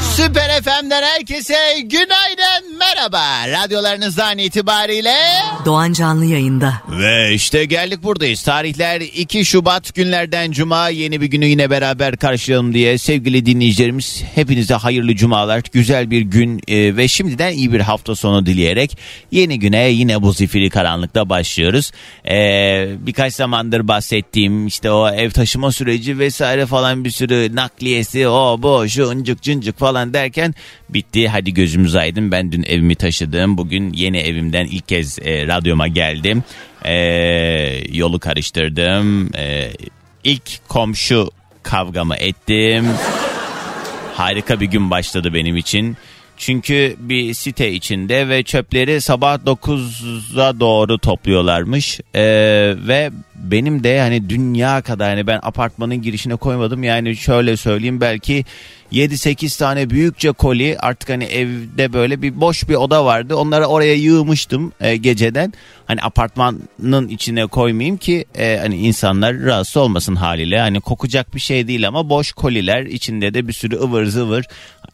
Süper FM'den herkese günaydın merhaba. Radyolarınızdan itibariyle Doğan Canlı yayında. Ve işte geldik buradayız. Tarihler 2 Şubat günlerden Cuma yeni bir günü yine beraber karşılayalım diye sevgili dinleyicilerimiz hepinize hayırlı cumalar, güzel bir gün e, ve şimdiden iyi bir hafta sonu dileyerek yeni güne yine bu zifiri karanlıkta başlıyoruz. E, birkaç zamandır bahsettiğim işte o ev taşıma süreci vesaire falan bir sürü nakliyesi o bu şu ıncık cıncık falan derken bitti. Hadi gözümüz aydın ben dün evimi taşıdım. Bugün yeni evimden ilk kez e, radyoma geldim. E, yolu karıştırdım. E, ilk komşu kavgamı ettim. Harika bir gün başladı benim için. Çünkü bir site içinde ve çöpleri sabah 9'a doğru topluyorlarmış. Ee, ve benim de hani dünya kadar hani ben apartmanın girişine koymadım. Yani şöyle söyleyeyim belki 7-8 tane büyükçe koli artık hani evde böyle bir boş bir oda vardı. Onları oraya yığmıştım e, geceden. Hani apartmanın içine koymayayım ki e, hani insanlar rahatsız olmasın haliyle. Hani kokacak bir şey değil ama boş koliler içinde de bir sürü ıvır zıvır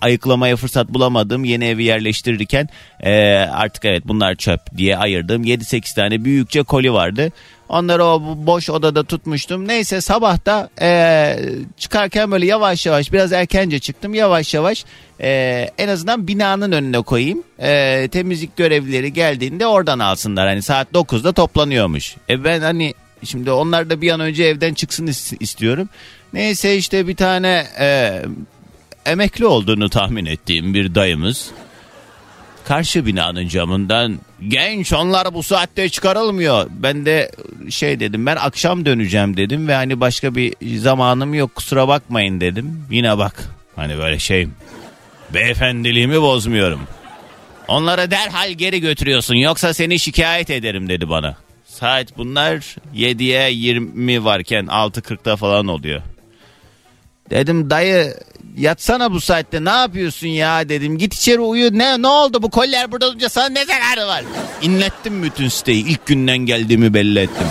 ayıklamaya fırsat bulamadım. Yeni evi yerleştirirken e, artık evet bunlar çöp diye ayırdım. 7-8 tane büyükçe koli vardı. Onları o boş odada tutmuştum. Neyse sabah e, çıkarken böyle yavaş yavaş biraz erkence çıktım. Yavaş yavaş e, en azından binanın önüne koyayım. E, temizlik görevlileri geldiğinde oradan alsınlar. Hani saat 9'da toplanıyormuş. E ben hani şimdi onlar da bir an önce evden çıksın istiyorum. Neyse işte bir tane e, emekli olduğunu tahmin ettiğim bir dayımız karşı binanın camından genç onlar bu saatte çıkarılmıyor. Ben de şey dedim ben akşam döneceğim dedim ve hani başka bir zamanım yok kusura bakmayın dedim. Yine bak hani böyle şey beyefendiliğimi bozmuyorum. Onları derhal geri götürüyorsun yoksa seni şikayet ederim dedi bana. Saat bunlar 7'ye 20 varken 6.40'da falan oluyor. Dedim dayı yatsana bu saatte ne yapıyorsun ya dedim. Git içeri uyu. Ne ne oldu bu koller burada durunca sana ne zararı var? İnlettim bütün siteyi. İlk günden geldiğimi belli ettim.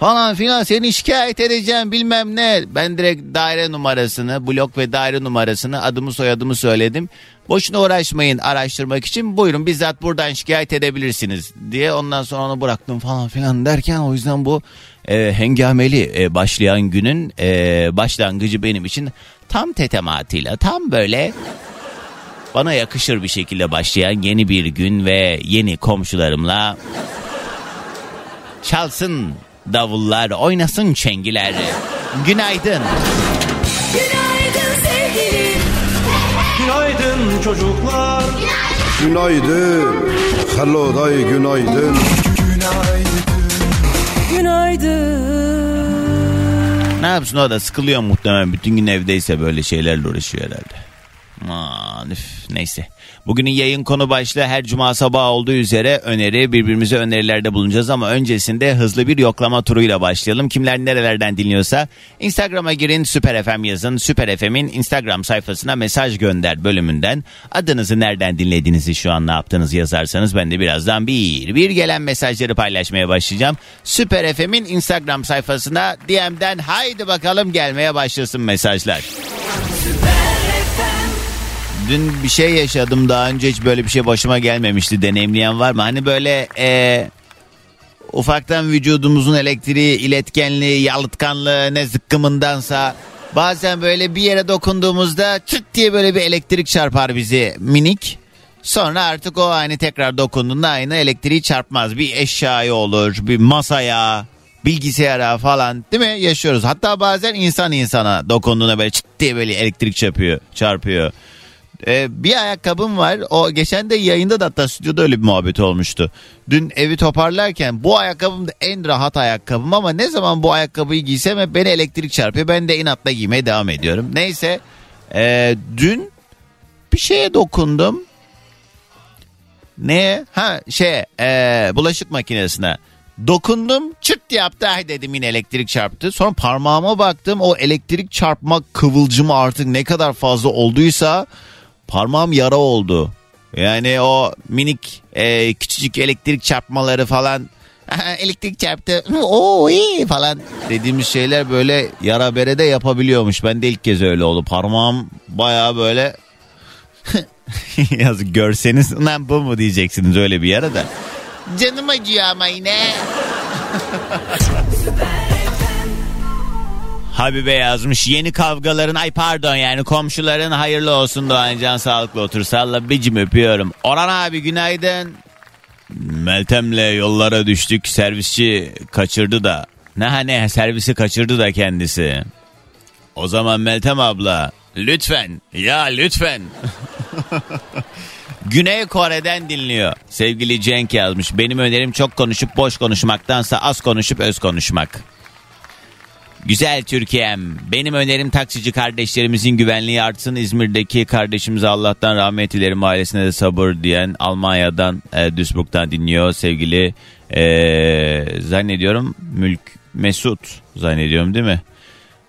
Falan filan seni şikayet edeceğim bilmem ne. Ben direkt daire numarasını, blok ve daire numarasını, adımı soyadımı söyledim. Boşuna uğraşmayın araştırmak için buyurun bizzat buradan şikayet edebilirsiniz diye ondan sonra onu bıraktım falan filan derken o yüzden bu e, hengameli e, başlayan günün e, başlangıcı benim için tam tetematıyla tam böyle bana yakışır bir şekilde başlayan yeni bir gün ve yeni komşularımla çalsın davullar oynasın çengiler. Günaydın. Günaydın sevgilim. Günaydın çocuklar. Günaydın. Hello day günaydın. Günaydın. Ne yapsın o da sıkılıyor muhtemelen bütün gün evdeyse böyle şeylerle uğraşıyor herhalde. Üf, neyse. Bugünün yayın konu başlığı her cuma sabahı olduğu üzere öneri birbirimize önerilerde bulunacağız ama öncesinde hızlı bir yoklama turuyla başlayalım. Kimler nerelerden dinliyorsa Instagram'a girin Süper FM yazın. Süper FM'in Instagram sayfasına mesaj gönder bölümünden adınızı nereden dinlediğinizi şu an ne yaptığınızı yazarsanız ben de birazdan bir bir gelen mesajları paylaşmaya başlayacağım. Süper FM'in Instagram sayfasına DM'den haydi bakalım gelmeye başlasın mesajlar. Dün bir şey yaşadım daha önce hiç böyle bir şey başıma gelmemişti. Deneyimleyen var mı? Hani böyle e, ufaktan vücudumuzun elektriği, iletkenliği, yalıtkanlığı ne zıkkımındansa bazen böyle bir yere dokunduğumuzda çıt diye böyle bir elektrik çarpar bizi minik. Sonra artık o hani tekrar dokunduğunda aynı elektriği çarpmaz. Bir eşyaya olur, bir masaya, bilgisayara falan değil mi yaşıyoruz. Hatta bazen insan insana dokunduğunda böyle çıt diye böyle elektrik çarpıyor. çarpıyor. Ee, bir ayakkabım var. O geçen de yayında da hatta stüdyoda öyle bir muhabbet olmuştu. Dün evi toparlarken bu ayakkabım da en rahat ayakkabım ama ne zaman bu ayakkabıyı giysem hep beni elektrik çarpıyor. Ben de inatla giymeye devam ediyorum. Neyse ee, dün bir şeye dokundum. Ne? Ha şey e, bulaşık makinesine. Dokundum çıt yaptı ay dedim yine elektrik çarptı. Sonra parmağıma baktım o elektrik çarpma kıvılcımı artık ne kadar fazla olduysa parmağım yara oldu. Yani o minik e, küçücük elektrik çarpmaları falan "Aha, elektrik çarptı o iyi falan dediğimiz şeyler böyle yara berede yapabiliyormuş. Ben de ilk kez öyle oldu. Parmağım baya böyle yazık görseniz lan bu mu diyeceksiniz öyle bir yara da. Canım acıyor ama yine. Habibe yazmış yeni kavgaların ay pardon yani komşuların hayırlı olsun Doğan Can sağlıklı otur salla bicim öpüyorum. Orhan abi günaydın. Meltem'le yollara düştük servisçi kaçırdı da. Ne ha ne servisi kaçırdı da kendisi. O zaman Meltem abla lütfen ya lütfen. Güney Kore'den dinliyor. Sevgili Cenk yazmış. Benim önerim çok konuşup boş konuşmaktansa az konuşup öz konuşmak. Güzel Türkiye'm. Benim önerim taksici kardeşlerimizin güvenliği artsın. İzmir'deki kardeşimize Allah'tan rahmet dilerim. Ailesine de sabır diyen Almanya'dan, e, Duisburg'dan dinliyor. Sevgili e, zannediyorum Mülk Mesut zannediyorum değil mi?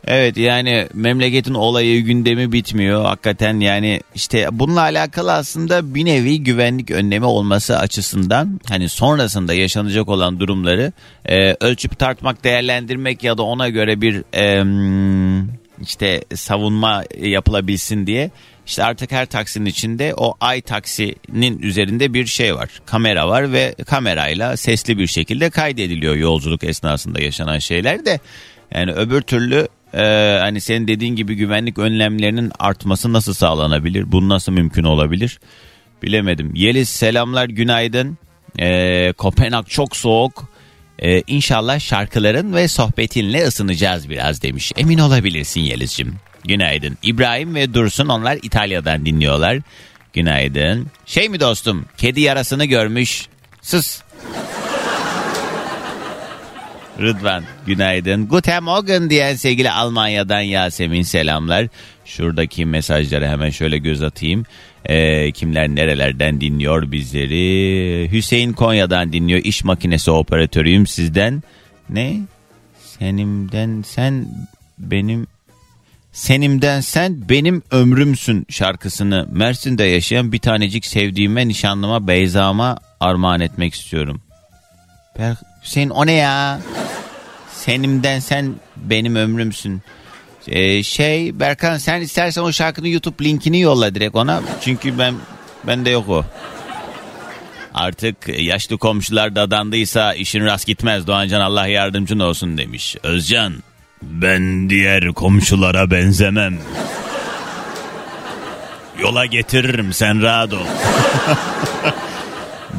Evet yani memleketin olayı gündemi bitmiyor. Hakikaten yani işte bununla alakalı aslında bir nevi güvenlik önlemi olması açısından hani sonrasında yaşanacak olan durumları e, ölçüp tartmak, değerlendirmek ya da ona göre bir e, işte savunma yapılabilsin diye işte artık her taksinin içinde o ay taksinin üzerinde bir şey var. Kamera var ve kamerayla sesli bir şekilde kaydediliyor yolculuk esnasında yaşanan şeyler de. Yani öbür türlü e, hani senin dediğin gibi güvenlik önlemlerinin artması nasıl sağlanabilir? Bu nasıl mümkün olabilir? Bilemedim. Yeliz selamlar günaydın. E, Kopenhag çok soğuk. E, inşallah şarkıların ve sohbetinle ısınacağız biraz demiş. Emin olabilirsin Yeliz'cim. Günaydın. İbrahim ve Dursun onlar İtalya'dan dinliyorlar. Günaydın. Şey mi dostum kedi yarasını görmüş. Sus. Rıdvan günaydın. Guten Morgen diyen sevgili Almanya'dan Yasemin selamlar. Şuradaki mesajlara hemen şöyle göz atayım. Ee, kimler nerelerden dinliyor bizleri? Hüseyin Konya'dan dinliyor. İş makinesi operatörüyüm sizden. Ne? Senimden sen benim Senimden sen benim ömrümsün şarkısını Mersin'de yaşayan bir tanecik sevdiğime nişanlıma Beyza'ma armağan etmek istiyorum. Ber Hüseyin o ne ya? Senimden sen benim ömrümsün. Ee, şey Berkan sen istersen o şarkının YouTube linkini yolla direkt ona. Çünkü ben bende yok o. Artık yaşlı komşular dadandıysa işin rast gitmez. Doğancan Allah yardımcın olsun demiş. Özcan ben diğer komşulara benzemem. Yola getiririm sen rahat ol.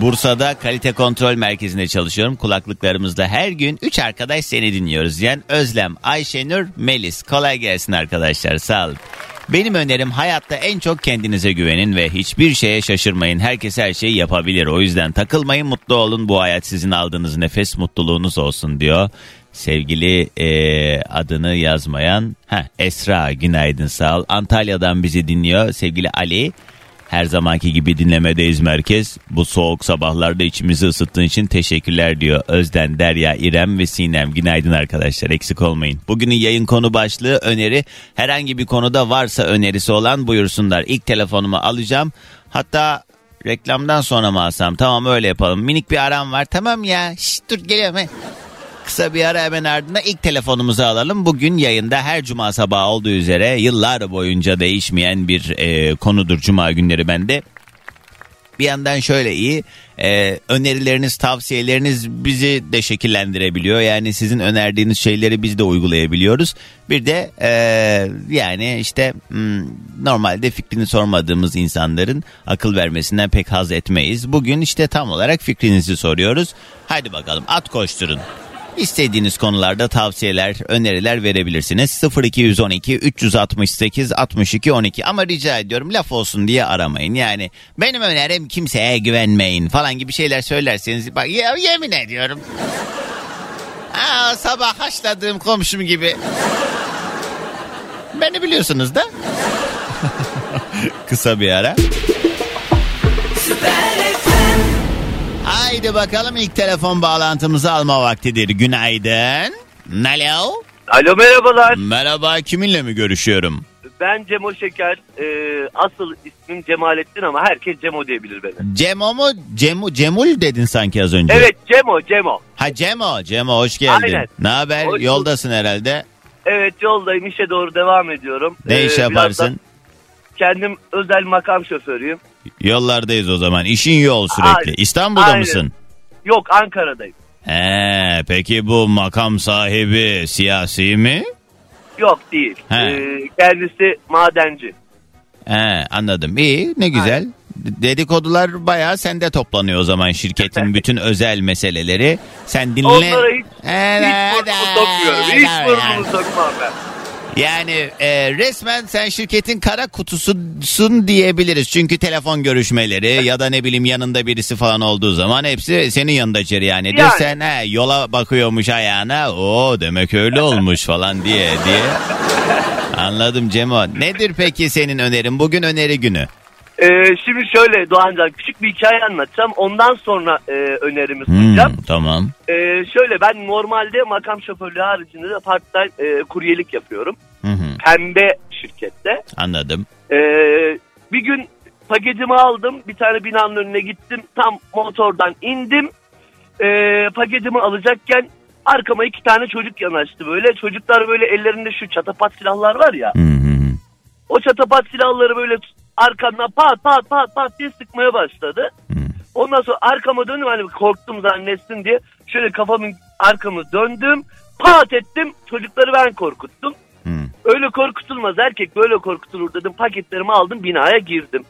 Bursa'da kalite kontrol merkezinde çalışıyorum. Kulaklıklarımızda her gün 3 arkadaş seni dinliyoruz. Yani Özlem, Ayşenur, Melis. Kolay gelsin arkadaşlar sağ olun. Benim önerim hayatta en çok kendinize güvenin ve hiçbir şeye şaşırmayın. Herkes her şeyi yapabilir. O yüzden takılmayın mutlu olun. Bu hayat sizin aldığınız nefes mutluluğunuz olsun diyor. Sevgili e, adını yazmayan ha Esra günaydın sağ ol. Antalya'dan bizi dinliyor sevgili Ali. Her zamanki gibi dinlemedeyiz merkez. Bu soğuk sabahlarda içimizi ısıttığın için teşekkürler diyor. Özden, Derya, İrem ve Sinem. Günaydın arkadaşlar eksik olmayın. Bugünün yayın konu başlığı öneri. Herhangi bir konuda varsa önerisi olan buyursunlar. İlk telefonumu alacağım. Hatta reklamdan sonra mı alsam? Tamam öyle yapalım. Minik bir aram var. Tamam ya. Şşt, dur geliyorum. he. Kısa bir ara hemen ardından ilk telefonumuzu alalım. Bugün yayında her cuma sabahı olduğu üzere yıllar boyunca değişmeyen bir e, konudur cuma günleri bende. Bir yandan şöyle iyi e, önerileriniz tavsiyeleriniz bizi de şekillendirebiliyor. Yani sizin önerdiğiniz şeyleri biz de uygulayabiliyoruz. Bir de e, yani işte hmm, normalde fikrini sormadığımız insanların akıl vermesinden pek haz etmeyiz. Bugün işte tam olarak fikrinizi soruyoruz. Haydi bakalım at koşturun. İstediğiniz konularda tavsiyeler, öneriler verebilirsiniz. 0212 368 62 12 ama rica ediyorum laf olsun diye aramayın. Yani benim önerim kimseye güvenmeyin falan gibi şeyler söylerseniz bak ya, yemin ediyorum. Aa, sabah haşladığım komşum gibi. Beni biliyorsunuz da. Kısa bir ara. Haydi bakalım ilk telefon bağlantımızı alma vaktidir. Günaydın. Alo. Alo merhabalar. Merhaba kiminle mi görüşüyorum? Ben Cemo Şeker. Ee, asıl ismim Cemalettin ama herkes Cemo diyebilir beni. Cemo mu? Cemu, Cemul dedin sanki az önce. Evet Cemo Cemo. Ha Cemo. Cemo hoş geldin. Aynen. Ne haber? Hoş. Yoldasın herhalde. Evet yoldayım işe doğru devam ediyorum. Ne Ee, iş yaparsın? Kendim özel makam şoförüyüm. Yollardayız o zaman. İşin yol sürekli. Aynen. İstanbul'da Aynen. mısın? Yok Ankara'dayım. Ee, peki bu makam sahibi siyasi mi? Yok değil. He. Ee, kendisi madenci. He, anladım. İyi ne güzel. Dedikodular bayağı sende toplanıyor o zaman şirketin bütün özel meseleleri. Sen dinle. Onlara hiç, Evet, hiç burnumu sokmuyorum. Hiç burnumu sokmam ben. Yani e, resmen sen şirketin kara kutususun diyebiliriz. Çünkü telefon görüşmeleri ya da ne bileyim yanında birisi falan olduğu zaman hepsi senin yanında cereyan ediyor. Yani. Sen he, yola bakıyormuş ayağına o demek öyle olmuş falan diye diye. Anladım Cemo. Nedir peki senin önerin? Bugün öneri günü. Ee, şimdi şöyle Doğancan küçük bir hikaye anlatacağım. Ondan sonra e, önerimi Hmm, sunacağım. tamam. Ee, şöyle ben normalde makam şoförlüğü haricinde de part time e, kuryelik yapıyorum. Hı hı, Pembe şirkette. anladım. Ee, bir gün paketimi aldım. Bir tane binanın önüne gittim. Tam motordan indim. Ee, paketimi alacakken arkama iki tane çocuk yanaştı böyle. Çocuklar böyle ellerinde şu çatapat silahlar var ya. Hı hı. O çatapat silahları böyle arkamdan pat pat pat pat diye sıkmaya başladı. Hı. Ondan sonra arkama döndüm hani korktum zannetsin diye. Şöyle kafamın arkamı döndüm. Pat ettim. Çocukları ben korkuttum. Hı. Öyle korkutulmaz erkek böyle korkutulur dedim. Paketlerimi aldım binaya girdim.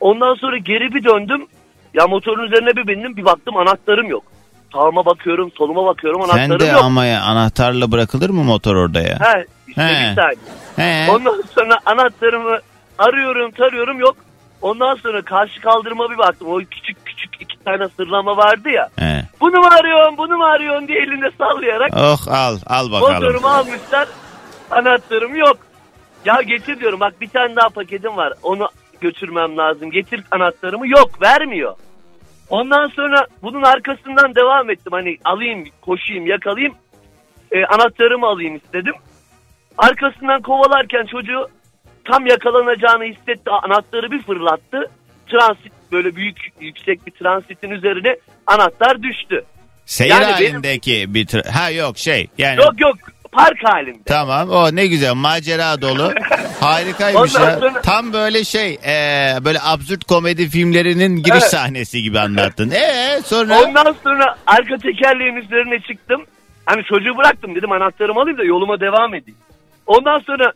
Ondan sonra geri bir döndüm. Ya motorun üzerine bir bindim bir baktım anahtarım yok. Sağıma bakıyorum soluma bakıyorum Sen anahtarım de yok. ama ya anahtarla bırakılır mı motor orada ya? He, işte He. bir saniye. He. Ondan sonra anahtarımı arıyorum tarıyorum yok. Ondan sonra karşı kaldırıma bir baktım. O küçük küçük iki tane sırlama vardı ya. He. Bunu mu arıyorsun bunu mu arıyorsun diye elinde sallayarak Oh al al bakalım. motorumu almışlar. Anahtarım yok. Ya getir diyorum bak bir tane daha paketim var. Onu götürmem lazım. Getir anahtarımı yok vermiyor. Ondan sonra bunun arkasından devam ettim. Hani alayım koşayım yakalayayım. E, anahtarımı alayım istedim. Arkasından kovalarken çocuğu tam yakalanacağını hissetti. Anahtarı bir fırlattı. Transit böyle büyük yüksek bir transitin üzerine anahtar düştü. Seyir Yani benim- halindeki bir tra- ha yok şey yani Yok yok park halinde. tamam o ne güzel macera dolu harikaymış Ondan ya sonra- tam böyle şey e, böyle absürt komedi filmlerinin giriş Evet. sahnesi gibi anlattın. E sonra Ondan sonra arka tekerleğin üzerine çıktım. Hani çocuğu bıraktım dedim anahtarımı alayım da yoluma devam edeyim. Ondan sonra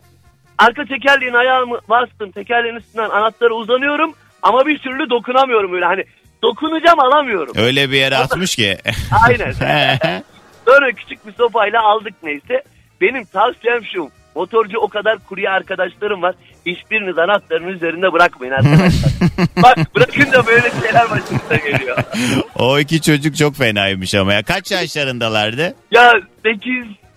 arka tekerleğin ayağımı bastım. Tekerleğin üstünden anahtarı uzanıyorum. Ama bir türlü dokunamıyorum öyle hani dokunacağım alamıyorum. öyle bir yere atmış ki. Aynen. Sonra küçük bir sopayla aldık neyse. Benim tavsiyem şu. Motorcu o kadar kurye arkadaşlarım var. Hiçbiriniz anahtarın üzerinde bırakmayın arkadaşlar. Bak bırakın da böyle şeyler başınıza geliyor. o iki çocuk çok fenaymış ama ya kaç yaşlarındalardı? Ya 8,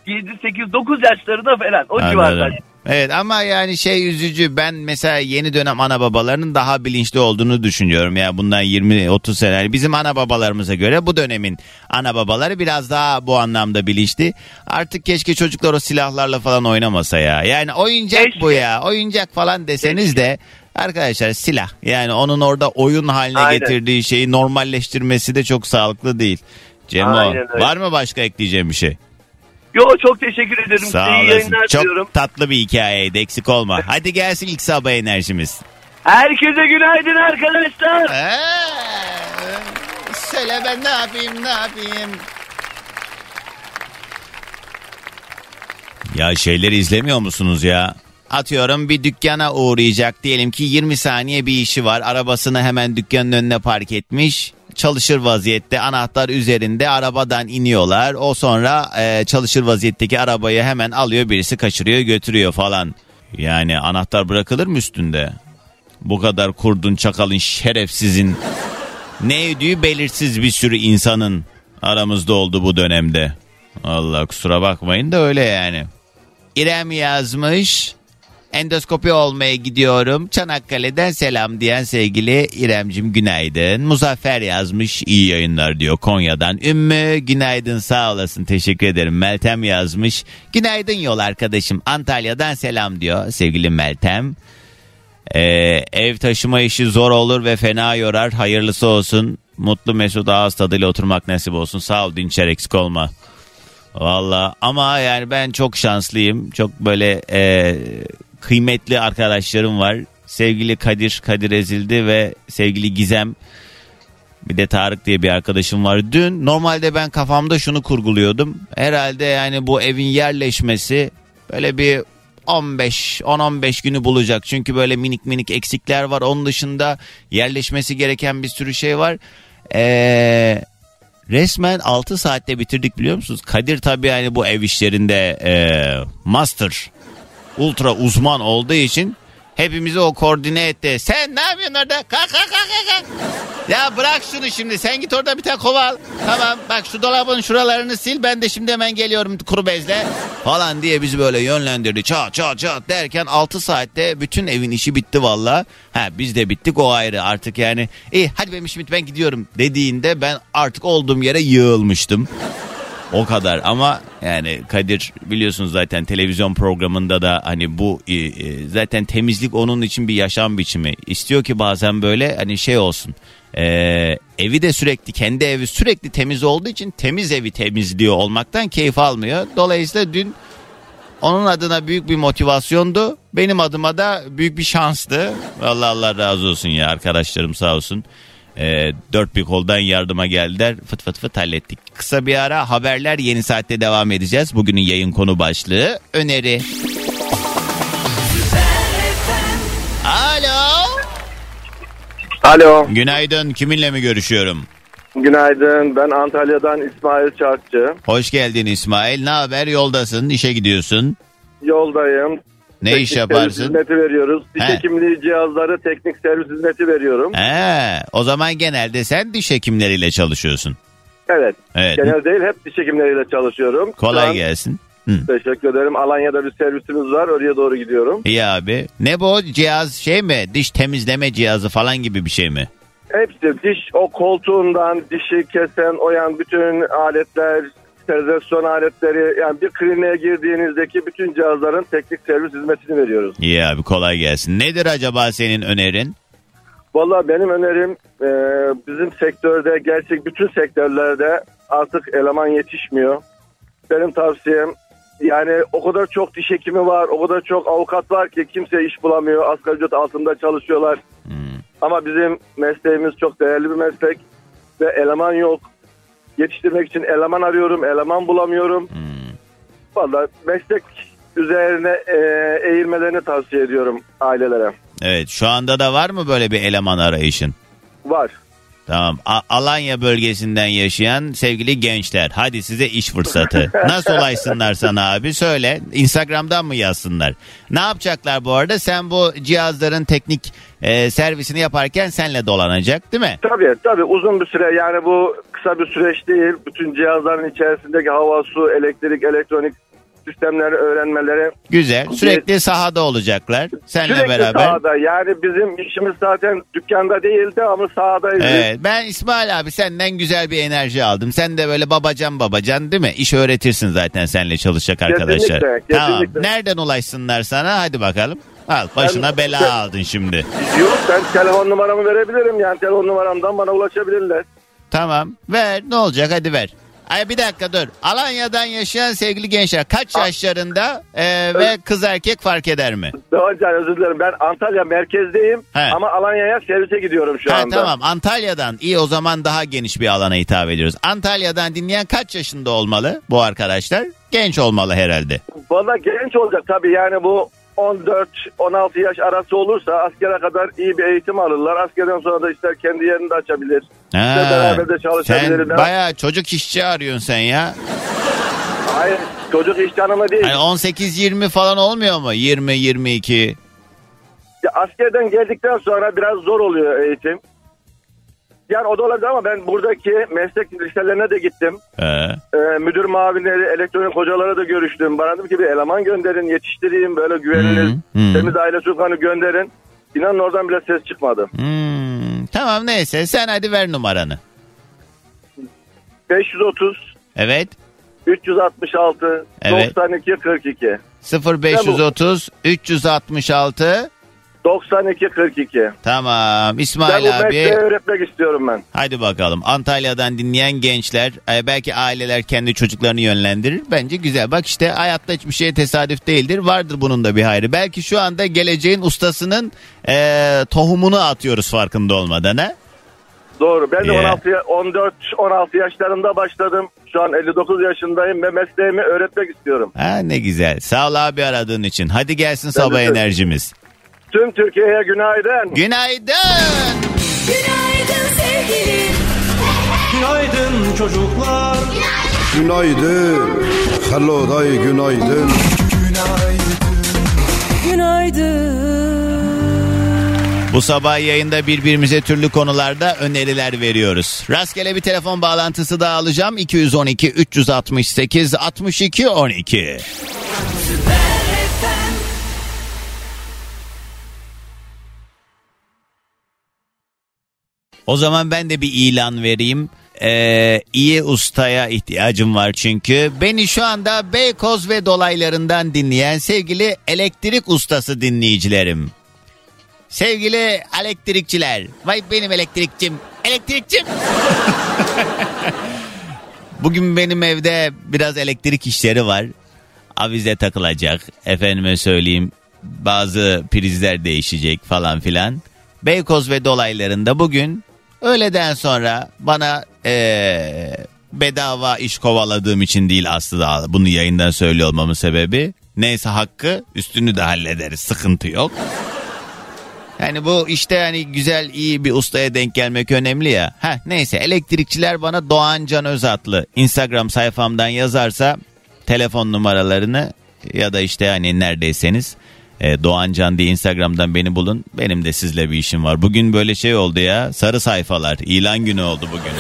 7, 8, 9 yaşlarında falan o civarda. Evet ama yani şey üzücü ben mesela yeni dönem ana babalarının daha bilinçli olduğunu düşünüyorum ya bundan 20-30 sene bizim ana babalarımıza göre bu dönemin ana babaları biraz daha bu anlamda bilinçli. Artık keşke çocuklar o silahlarla falan oynamasa ya yani oyuncak Keşke. bu ya oyuncak falan deseniz de arkadaşlar silah yani onun orada oyun haline Aynen. getirdiği şeyi normalleştirmesi de çok sağlıklı değil. Cemo var mı başka ekleyeceğim bir şey? Yo çok teşekkür ederim. Sağ Size iyi olasın. yayınlar Çok diliyorum. tatlı bir hikayeydi eksik olma. Hadi gelsin ilk sabah enerjimiz. Herkese günaydın arkadaşlar. Ee, söyle ben ne yapayım ne yapayım. Ya şeyleri izlemiyor musunuz ya? Atıyorum bir dükkana uğrayacak diyelim ki 20 saniye bir işi var. Arabasını hemen dükkanın önüne park etmiş. Çalışır vaziyette anahtar üzerinde arabadan iniyorlar. O sonra e, çalışır vaziyetteki arabayı hemen alıyor birisi kaçırıyor götürüyor falan. Yani anahtar bırakılır mı üstünde? Bu kadar kurdun çakalın şerefsizin ne ödüğü belirsiz bir sürü insanın aramızda oldu bu dönemde. Allah kusura bakmayın da öyle yani. İrem yazmış. Endoskopi olmaya gidiyorum. Çanakkale'den selam diyen sevgili İremcim günaydın. Muzaffer yazmış iyi yayınlar diyor Konya'dan. Ümmü günaydın sağ olasın teşekkür ederim. Meltem yazmış. Günaydın yol arkadaşım Antalya'dan selam diyor sevgili Meltem. Ee, ev taşıma işi zor olur ve fena yorar. Hayırlısı olsun. Mutlu Mesut ağız tadıyla oturmak nasip olsun. Sağ ol Dinçer eksik olma. Valla ama yani ben çok şanslıyım. Çok böyle e, kıymetli arkadaşlarım var. Sevgili Kadir, Kadir Ezildi ve sevgili Gizem. Bir de Tarık diye bir arkadaşım var. Dün normalde ben kafamda şunu kurguluyordum. Herhalde yani bu evin yerleşmesi böyle bir 15 10-15 günü bulacak. Çünkü böyle minik minik eksikler var. Onun dışında yerleşmesi gereken bir sürü şey var. Eee Resmen 6 saatte bitirdik biliyor musunuz? Kadir tabii yani bu ev işlerinde eee, master, ultra uzman olduğu için hepimizi o koordine etti. Sen ne yapıyorsun orada? Kalk kalk kalk kalk. Ya bırak şunu şimdi sen git orada bir tane kova al. Tamam bak şu dolabın şuralarını sil ben de şimdi hemen geliyorum kuru bezle. Falan diye bizi böyle yönlendirdi. Çat çat çat derken 6 saatte bütün evin işi bitti valla. Ha biz de bittik o ayrı artık yani. İyi hadi benim işim bitti ben gidiyorum dediğinde ben artık olduğum yere yığılmıştım. O kadar ama yani Kadir biliyorsunuz zaten televizyon programında da hani bu e, e, zaten temizlik onun için bir yaşam biçimi. İstiyor ki bazen böyle hani şey olsun. E, evi de sürekli kendi evi sürekli temiz olduğu için temiz evi temizliyor olmaktan keyif almıyor. Dolayısıyla dün onun adına büyük bir motivasyondu. Benim adıma da büyük bir şanstı. Vallahi Allah razı olsun ya arkadaşlarım sağ olsun. Ee, dört bir koldan yardıma geldiler. Fıt fıt fıt hallettik. Kısa bir ara haberler yeni saatte devam edeceğiz. Bugünün yayın konu başlığı öneri. Alo. Alo, Günaydın. Kiminle mi görüşüyorum? günaydın. Ben Antalya'dan İsmail Çarkçı. Hoş geldin İsmail. Ne haber? Yoldasın, işe gidiyorsun. Yoldayım. Ne Teknik iş servis yaparsın? hizmeti veriyoruz. Diş He. hekimliği cihazları teknik servis hizmeti veriyorum. He, o zaman genelde sen diş hekimleriyle çalışıyorsun. Evet. Evet. Genel değil hep diş hekimleriyle çalışıyorum. Şu Kolay an- gelsin. Hı. Teşekkür ederim. Alanya'da bir servisimiz var. Oraya doğru gidiyorum. İyi abi. Ne bu cihaz şey mi? Diş temizleme cihazı falan gibi bir şey mi? Hepsi diş o koltuğundan dişi kesen oyan bütün aletler sterilizasyon aletleri yani bir kliniğe girdiğinizdeki bütün cihazların teknik servis hizmetini veriyoruz. İyi abi kolay gelsin. Nedir acaba senin önerin? Valla benim önerim e, bizim sektörde gerçek bütün sektörlerde artık eleman yetişmiyor. Benim tavsiyem yani o kadar çok diş hekimi var, o kadar çok avukat var ki kimse iş bulamıyor. Asgari ücret altında çalışıyorlar. Ama bizim mesleğimiz çok değerli bir meslek ve eleman yok. Yetiştirmek için eleman arıyorum, eleman bulamıyorum. Valla meslek üzerine e, eğilmelerini tavsiye ediyorum ailelere. Evet şu anda da var mı böyle bir eleman arayışın? Var. Tamam. A- Alanya bölgesinden yaşayan sevgili gençler. Hadi size iş fırsatı. Nasıl ulaşsınlar sana abi? Söyle. Instagram'dan mı yazsınlar? Ne yapacaklar bu arada? Sen bu cihazların teknik e, servisini yaparken senle dolanacak değil mi? Tabii tabii uzun bir süre yani bu kısa bir süreç değil. Bütün cihazların içerisindeki hava, su, elektrik, elektronik sistemleri öğrenmeleri Güzel. Sürekli sahada olacaklar. Seninle sürekli beraber. sahada. Yani bizim işimiz zaten dükkanda değildi ama sahadayız. Evet, ben İsmail abi senden güzel bir enerji aldım. Sen de böyle babacan babacan değil mi? İş öğretirsin zaten seninle çalışacak arkadaşlar. Kesinlikle, Tamam. kesinlikle. Nereden ulaşsınlar sana? Hadi bakalım. Al başına Ben- bela aldın şimdi. Yok ben telefon numaramı verebilirim. Yani telefon numaramdan bana ulaşabilirler. Tamam. Ver. Ne olacak? Hadi ver. Ay bir dakika dur. Alanya'dan yaşayan sevgili gençler kaç yaşlarında e, ve kız erkek fark eder mi? Doğancan özür dilerim. Ben Antalya merkezdeyim He. ama Alanya'ya servise gidiyorum şu Ha, anda. tamam Antalya'dan iyi o zaman daha geniş bir alana hitap ediyoruz. Antalya'dan dinleyen kaç yaşında olmalı bu arkadaşlar? Genç olmalı herhalde. Valla genç olacak tabii yani bu 14-16 yaş arası olursa askere kadar iyi bir eğitim alırlar. Askerden sonra da ister kendi yerini de açabilir. Ha, beraber de çalışabiliriz. sen bayağı çocuk işçi arıyorsun sen ya. Hayır çocuk iş tanımı değil. Hani 18-20 falan olmuyor mu? 20-22. Ya askerden geldikten sonra biraz zor oluyor eğitim. Yani o da olabilir ama ben buradaki meslek liselerine de gittim. Ee, Ee, müdür mavinleri, elektronik hocalara da görüştüm. Bana dedim ki bir eleman gönderin, yetiştireyim böyle güvenilir, Hı, hı. temiz aile çocuklarını gönderin. İnanın oradan bile ses çıkmadı. hmm, tamam neyse sen hadi ver numaranı. 530 Evet 366 Evet. 92 42 0530 366 92 42. Tamam Ben bu İsmail mesleği abi öğretmek istiyorum ben. hadi bakalım Antalya'dan dinleyen gençler e, belki aileler kendi çocuklarını yönlendirir bence güzel bak işte hayatta hiçbir şey tesadüf değildir vardır bunun da bir hayrı belki şu anda geleceğin ustasının e, tohumunu atıyoruz farkında olmadan ha Doğru. Ben de Yeah. 16 ya- 14 16 yaşlarında başladım. Şu an 59 yaşındayım ve mesleğimi öğretmek istiyorum. Ha ne güzel. Sağ ol abi aradığın için. Hadi gelsin sabah de. enerjimiz. Tüm Türkiye'ye günaydın. Günaydın. Günaydın sevgilim. Günaydın çocuklar Günaydın. Hello day günaydın. Bu sabah yayında birbirimize türlü konularda öneriler veriyoruz. Rastgele bir telefon bağlantısı daha alacağım. 212 368 62 12. O zaman ben de bir ilan vereyim. Ee, iyi ustaya ihtiyacım var çünkü. Beni şu anda Beykoz ve dolaylarından dinleyen sevgili elektrik ustası dinleyicilerim. Sevgili elektrikçiler. Vay benim elektrikçim. Elektrikçim. Bugün benim evde biraz elektrik işleri var. Avize takılacak. Efendime söyleyeyim bazı prizler değişecek falan filan. Beykoz ve dolaylarında bugün öğleden sonra bana eee, bedava iş kovaladığım için değil aslında bunu yayından söylüyor olmamın sebebi. Neyse hakkı üstünü de hallederiz sıkıntı yok. Yani bu işte hani güzel iyi bir ustaya denk gelmek önemli ya. Heh, neyse elektrikçiler bana Doğan Can Özatlı Instagram sayfamdan yazarsa telefon numaralarını ya da işte hani neredeyseniz e, Doğan Can diye Instagram'dan beni bulun. Benim de sizle bir işim var. Bugün böyle şey oldu ya sarı sayfalar ilan günü oldu bugün.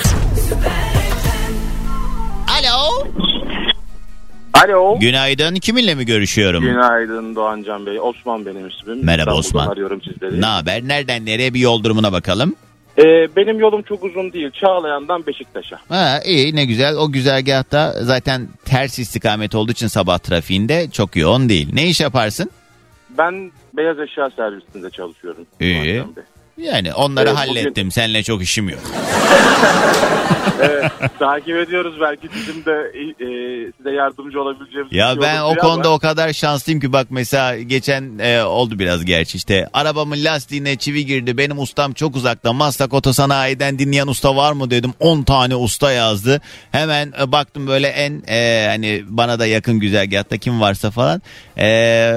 Alo. Alo. Günaydın kiminle mi görüşüyorum? Günaydın Doğancan Bey. Osman benim ismim. Merhaba İstanbul'dan Osman. arıyorum sizleri. Ne haber? Nereden nereye bir yol durumuna bakalım. Ee, benim yolum çok uzun değil. Çağlayan'dan Beşiktaş'a. Ha iyi ne güzel. O güzergahta zaten ters istikamet olduğu için sabah trafiğinde çok yoğun değil. Ne iş yaparsın? Ben beyaz eşya servisinde çalışıyorum. İyi. Bey. Yani onları Evet, hallettim. Seninle çok işim yok. Evet, takip ediyoruz. Belki bizim de e, size yardımcı olabileceğimiz Ya şey ben o konuda ama o kadar şanslıyım ki bak mesela geçen e, oldu biraz gerçi işte arabamın lastiğine çivi girdi benim ustam çok uzakta Maslak Otosanayi'den dinleyen usta var mı dedim 10 tane usta yazdı hemen e, baktım böyle en e, hani bana da yakın güzergahta kim varsa falan e,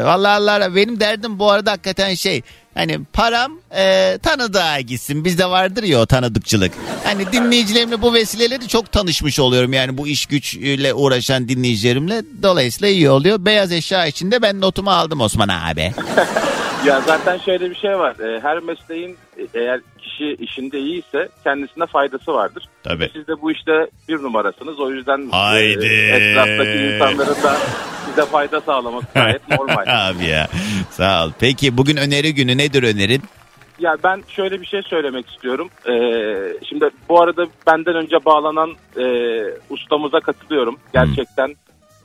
vallahi Allah benim derdim bu arada hakikaten şey Hani param e, tanıdığa gitsin. Bizde vardır ya o tanıdıkçılık. Hani dinleyicilerimle bu vesileyle de çok tanışmış oluyorum. Yani bu iş güçle uğraşan dinleyicilerimle. Dolayısıyla iyi oluyor. Beyaz eşya içinde ben notumu aldım Osman abi. ya zaten şöyle bir şey var. Ee, her mesleğin e, eğer kişi işinde iyiyse kendisine faydası vardır. Tabii. Siz de bu işte bir numarasınız. O yüzden Haydi. e, etraftaki insanların da size fayda sağlamak gayet normal. abi ya sağ ol. Peki bugün öneri günü nedir önerin? Ya ben şöyle bir şey söylemek istiyorum. Ee, şimdi bu arada benden önce bağlanan e, ustamıza katılıyorum. Gerçekten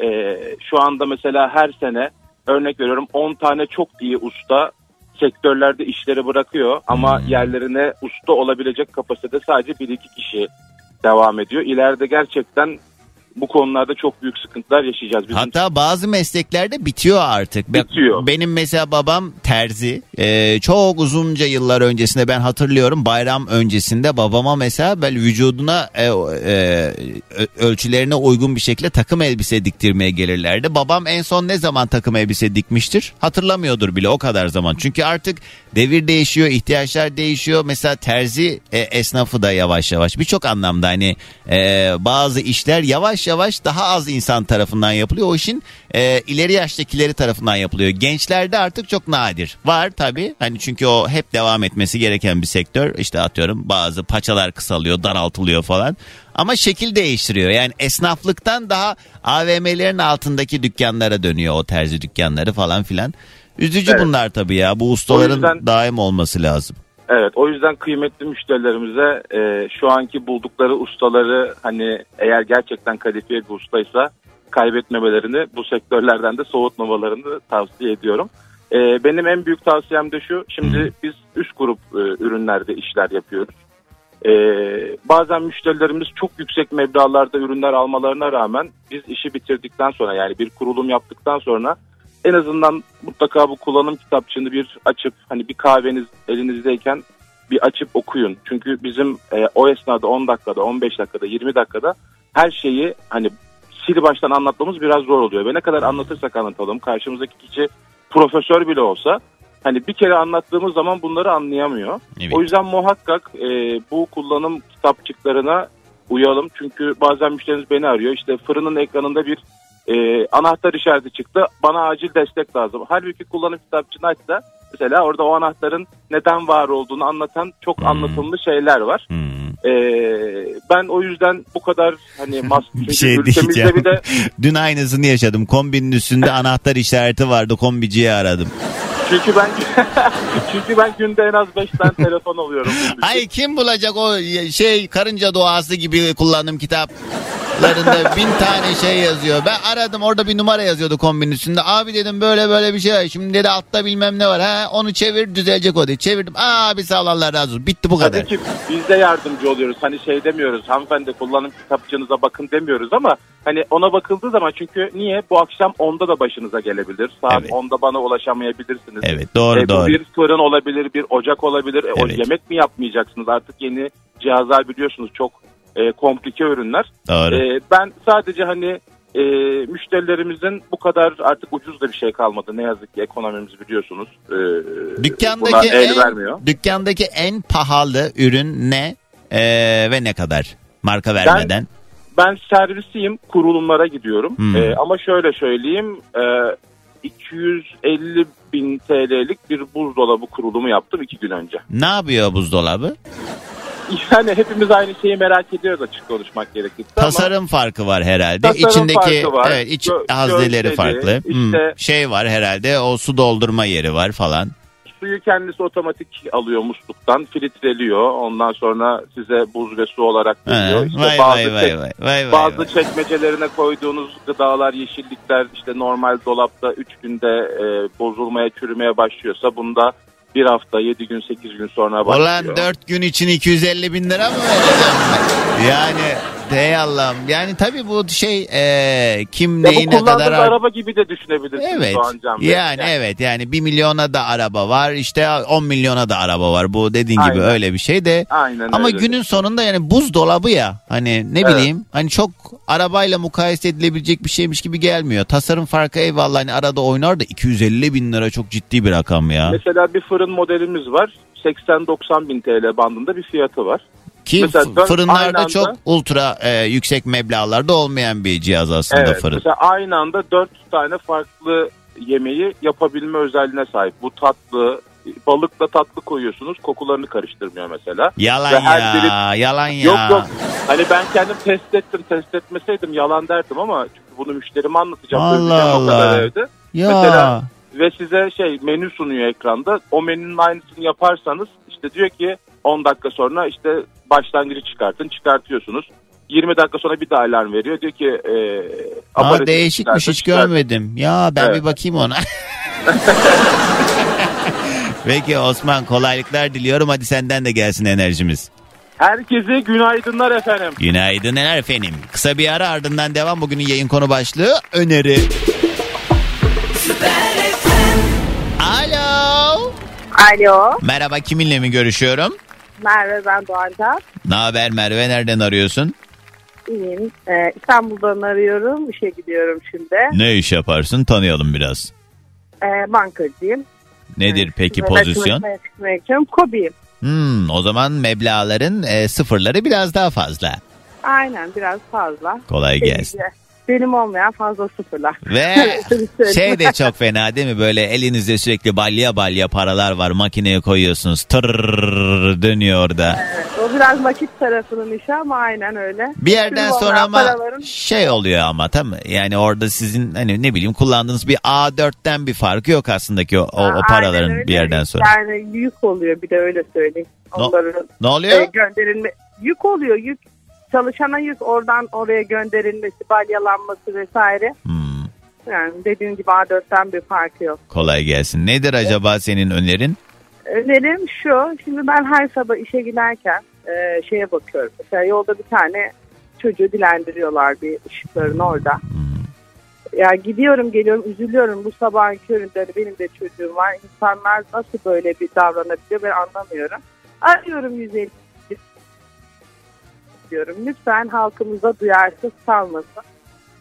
e, şu anda mesela her sene örnek veriyorum 10 tane çok iyi usta sektörlerde işleri bırakıyor ama yerlerine usta olabilecek kapasitede sadece 1-2 kişi devam ediyor. İleride gerçekten bu konularda çok büyük sıkıntılar yaşayacağız. Bizim Hatta bazı mesleklerde bitiyor artık. Bitiyor. Benim mesela babam terzi. Ee, çok uzunca yıllar öncesinde ben hatırlıyorum bayram öncesinde babama mesela böyle vücuduna e, e, ölçülerine uygun bir şekilde takım elbise diktirmeye gelirlerdi. Babam en son ne zaman takım elbise dikmiştir? Hatırlamıyordur bile o kadar zaman. Çünkü artık devir değişiyor, ihtiyaçlar değişiyor. Mesela terzi e, esnafı da yavaş yavaş birçok anlamda hani e, bazı işler yavaş yavaş daha az insan tarafından yapılıyor. O işin e, ileri yaştakileri tarafından yapılıyor. Gençlerde artık çok nadir. Var tabii hani çünkü o hep devam etmesi gereken bir sektör. İşte atıyorum bazı paçalar kısalıyor, daraltılıyor falan. Ama şekil değiştiriyor. Yani esnaflıktan daha AVM'lerin altındaki dükkanlara dönüyor o terzi dükkanları falan filan. Üzücü Evet. bunlar tabii ya. Bu ustaların yüzden- daim olması lazım. Evet o yüzden kıymetli müşterilerimize e, şu anki buldukları ustaları hani eğer gerçekten kalifiye bir ustaysa kaybetmemelerini bu sektörlerden de soğutmamalarını tavsiye ediyorum. E, benim en büyük tavsiyem de şu şimdi biz üst grup e, ürünlerde işler yapıyoruz. E, bazen müşterilerimiz çok yüksek meblağlarda ürünler almalarına rağmen biz işi bitirdikten sonra yani bir kurulum yaptıktan sonra en azından mutlaka bu kullanım kitapçığını bir açıp hani bir kahveniz elinizdeyken bir açıp okuyun. Çünkü bizim e, o esnada 10 dakikada, 15 dakikada, 20 dakikada her şeyi hani sil baştan anlatmamız biraz zor oluyor. Ve ne kadar anlatırsak anlatalım karşımızdaki kişi profesör bile olsa hani bir kere anlattığımız zaman bunları anlayamıyor. Evet. O yüzden muhakkak e, bu kullanım kitapçıklarına uyalım. Çünkü bazen müşterimiz beni arıyor. İşte fırının ekranında bir e, anahtar işareti çıktı. Bana acil destek lazım. Halbuki kullanım kitapçığını açsa mesela orada o anahtarın neden var olduğunu anlatan çok Hmm. anlatımlı şeyler var. Hmm. E, ben o yüzden bu kadar hani mas Bir çünkü şey ülkemizde bir de Dün aynısını yaşadım. Kombinin üstünde anahtar işareti vardı. Kombiciyi aradım. Çünkü ben çünkü ben günde en az 5 tane telefon alıyorum. Ay kim bulacak o şey karınca doğası gibi kullanım kitaplarında bin tane şey yazıyor. Ben aradım orada bir numara yazıyordu kombinin üstünde. Abi dedim böyle böyle bir şey var. Şimdi dedi altta bilmem ne var. Ha onu çevir düzelecek o dedi. Çevirdim. Abi sağ ol Allah razı olsun. Bitti bu kadar. Tabii ki biz de yardımcı oluyoruz. Hani şey demiyoruz hanımefendi kullanım kitapçığınıza bakın demiyoruz ama hani ona bakıldığı zaman çünkü niye bu akşam 10'da da başınıza gelebilir. Saat Evet. 10'da bana ulaşamayabilirsiniz. Evet doğru E, doğru. bir fırın olabilir, bir ocak olabilir. E, o Evet. yemek mi yapmayacaksınız? Artık yeni cihazlar biliyorsunuz çok e, komplike ürünler. Doğru. E, ben sadece hani e, müşterilerimizin bu kadar artık ucuz da bir şey kalmadı. Ne yazık ki ekonomimiz biliyorsunuz. E, Dükkandaki el en, vermiyor. dükkandaki en pahalı ürün ne Ee, ve ne kadar? Marka vermeden. Ben servisiyim, kurulumlara gidiyorum. Hmm. Ee, ama şöyle söyleyeyim, e, 250 bin TL'lik bir buzdolabı kurulumu yaptım iki gün önce. Ne yapıyor buzdolabı? Yani hepimiz aynı şeyi merak ediyoruz açık konuşmak gerekirse ama Tasarım farkı var herhalde. Tasarım İçindeki farkı var. evet iç Gö- hazneleri gözleri, farklı. Hmm, işte- Şey var herhalde o su doldurma yeri var falan. Suyu kendisi otomatik alıyor musluktan, filtreliyor. Ondan sonra size buz ve su olarak Ha, veriyor. İşte vay, bazı vay, vay, çek- vay, vay, vay, Bazı vay. çekmecelerine koyduğunuz gıdalar, yeşillikler işte normal dolapta 3 günde e, bozulmaya, çürümeye başlıyorsa bunda bir hafta, 7 gün, 8 gün sonra başlıyor. Ulan 4 gün için 250 bin lira mı vereceğim? Yani Ey Allah'ım. Yani tabii bu şey e, kim Ya neyi bu kadar... ar- araba gibi de düşünebilirsiniz Evet. Doğancan Bey. Yani, evet yani 1 milyona da araba var işte 10 milyona da araba var. Bu dediğin gibi Aynen. öyle bir şey de. Aynen Ama öyle. günün sonunda yani buzdolabı ya hani ne Evet. bileyim hani çok arabayla mukayese edilebilecek bir şeymiş gibi gelmiyor. Tasarım farkı eyvallah hani arada oynar da 250 bin lira çok ciddi bir rakam ya. Mesela bir fırın modelimiz var. 80-90 bin TL bandında bir fiyatı var. Ki mesela fırınlarda anda- çok ultra e, yüksek meblağlarda olmayan bir cihaz aslında Evet. fırın. Mesela aynı anda 4 tane farklı yemeği yapabilme özelliğine sahip. Bu tatlı, balıkla tatlı koyuyorsunuz. Kokularını karıştırmıyor mesela. Yalan Ve her ya, biri- yalan ya. Yok yok. Hani ben kendim test ettim. Test etmeseydim yalan derdim ama çünkü bunu müşterime anlatacağım. Allah Allah. evde. Ya. Mesela- Ve size şey menü sunuyor ekranda. O menünün aynısını yaparsanız işte diyor ki 10 dakika sonra işte başlangıcı çıkartın. Çıkartıyorsunuz. 20 dakika sonra bir daha alarm veriyor. Diyor ki e, Aa, değişikmiş çıkartın, hiç çıkartın. görmedim. Ya ben Evet. bir bakayım ona. Peki Osman kolaylıklar diliyorum. Hadi senden de gelsin enerjimiz. Herkese günaydınlar efendim. Günaydın efendim. Kısa bir ara ardından devam. Bugünün yayın konu başlığı öneri. Alo. Alo, Merhaba kiminle mi görüşüyorum? Merve ben Doğancan. Ne haber Merve nereden arıyorsun? İyiyim. Ee, İstanbul'dan arıyorum. İşe gidiyorum şimdi. Ne iş yaparsın tanıyalım biraz. Ee, bankacıyım. Nedir peki Ben pozisyon? Kobiyim. Hmm, o zaman meblağların e, sıfırları biraz daha fazla. Aynen biraz fazla. Kolay gelsin. Benim olmayan fazla sıfırlar. Ve şey de çok fena değil mi? Böyle elinizde sürekli balya balya paralar var. Makineye koyuyorsunuz. Tırrrr dönüyor orada. Evet, o biraz vakit tarafının işi ama aynen öyle. Bir yerden Benim sonra ama paraların- şey oluyor ama tam yani orada sizin hani ne bileyim kullandığınız bir A4'ten bir farkı yok aslında ki o, o, o paraların öyle. bir yerden sonra. Yani yük oluyor bir de öyle söyleyeyim. No- Onların Ne oluyor? e, gönderilme yük oluyor yük çalışana yük oradan oraya gönderilmesi balyalanması vesaire. Hmm, Yani dediğim gibi A4'ten bir farkı yok. kolay gelsin. Nedir acaba senin önerin? Önerim şu şimdi ben her sabah işe giderken e, şeye bakıyorum. Mesela yolda bir tane çocuğu dilendiriyorlar bir ışıkların orada. Hmm. Ya gidiyorum geliyorum üzülüyorum bu sabahın köründe benim de çocuğum var. İnsanlar nasıl böyle bir davranabiliyor ben anlamıyorum. Arıyorum 150 diyorum. Lütfen halkımıza duyarsız kalmasın.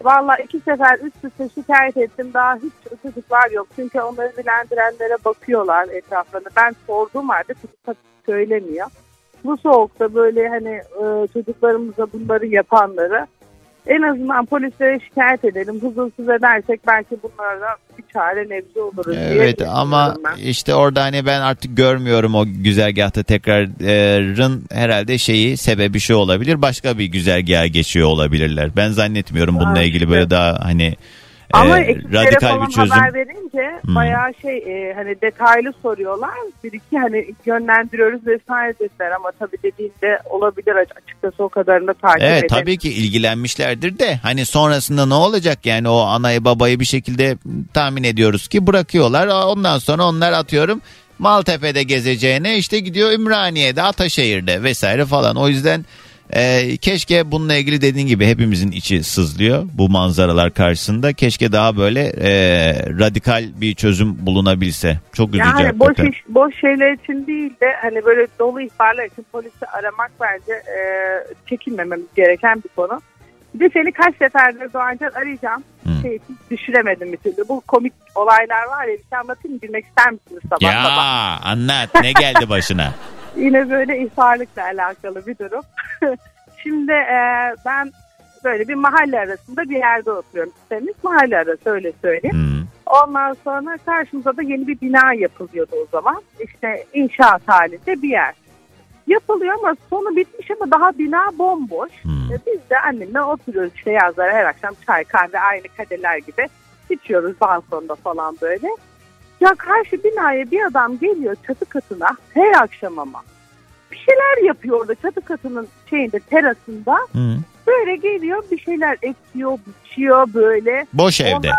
Valla iki sefer üst üste şikayet ettim. Daha hiç çocuklar yok. Çünkü onları dilendirenlere bakıyorlar etraflarında. Ben sorduğum halde çocuk söylemiyor. Bu soğukta böyle hani e, çocuklarımıza bunları yapanları en azından polislere şikayet edelim. Huzursuz edersek belki bunlardan bir çare nebze oluruz diye Evet ama ben. işte orada hani ben artık görmüyorum o güzergahta tekrarın herhalde şeyi sebebi şu olabilir. Başka bir güzergaha geçiyor olabilirler. Ben zannetmiyorum bununla ilgili böyle daha hani Ama e, radikal bir çözüm. haber verince Hmm. bayağı şey e, hani detaylı soruyorlar. Bir iki hani yönlendiriyoruz vesaire dediler ama tabii dediğinde olabilir açıkçası o kadarını takip Evet edelim. tabii ki ilgilenmişlerdir de hani sonrasında ne olacak yani o anayı babayı bir şekilde tahmin ediyoruz ki bırakıyorlar. Ondan sonra onlar atıyorum Maltepe'de gezeceğine işte gidiyor Ümraniye'de Ataşehir'de vesaire falan. O yüzden e, keşke bununla ilgili dediğin gibi hepimizin içi sızlıyor bu manzaralar karşısında. Keşke daha böyle e, radikal bir çözüm bulunabilse. Çok üzücü Yani boş, iş, boş şeyler için değil de hani böyle dolu ihbarlar için polisi aramak bence e, çekinmememiz gereken bir konu. Bir de seni kaç seferdir Doğancan arayacağım. Hmm. Şey, düşüremedim bir türlü. Bu komik olaylar var ya bir şey anlatayım mı? Bilmek ister misiniz sabah Ya sabah? anlat ne geldi başına? Yine böyle ihbarlıkla alakalı bir durum. Şimdi e, ben böyle bir mahalle arasında bir yerde oturuyorum. Temiz mahalle arası öyle söyleyeyim. Hmm. Ondan sonra karşımıza da yeni bir bina yapılıyordu o zaman. İşte inşaat halinde bir yer. Yapılıyor ama sonu bitmiş ama daha bina bomboş. Hmm. E, Biz de annemle oturuyoruz işte yazlara her akşam çay kahve aynı kadeler gibi içiyoruz balkonda falan böyle. Ya karşı binaya bir adam geliyor çatı katına her akşam ama. Bir şeyler yapıyor orada çatı katının şeyinde terasında. Hmm. Böyle geliyor bir şeyler ekiyor, biçiyor böyle. Boş evde.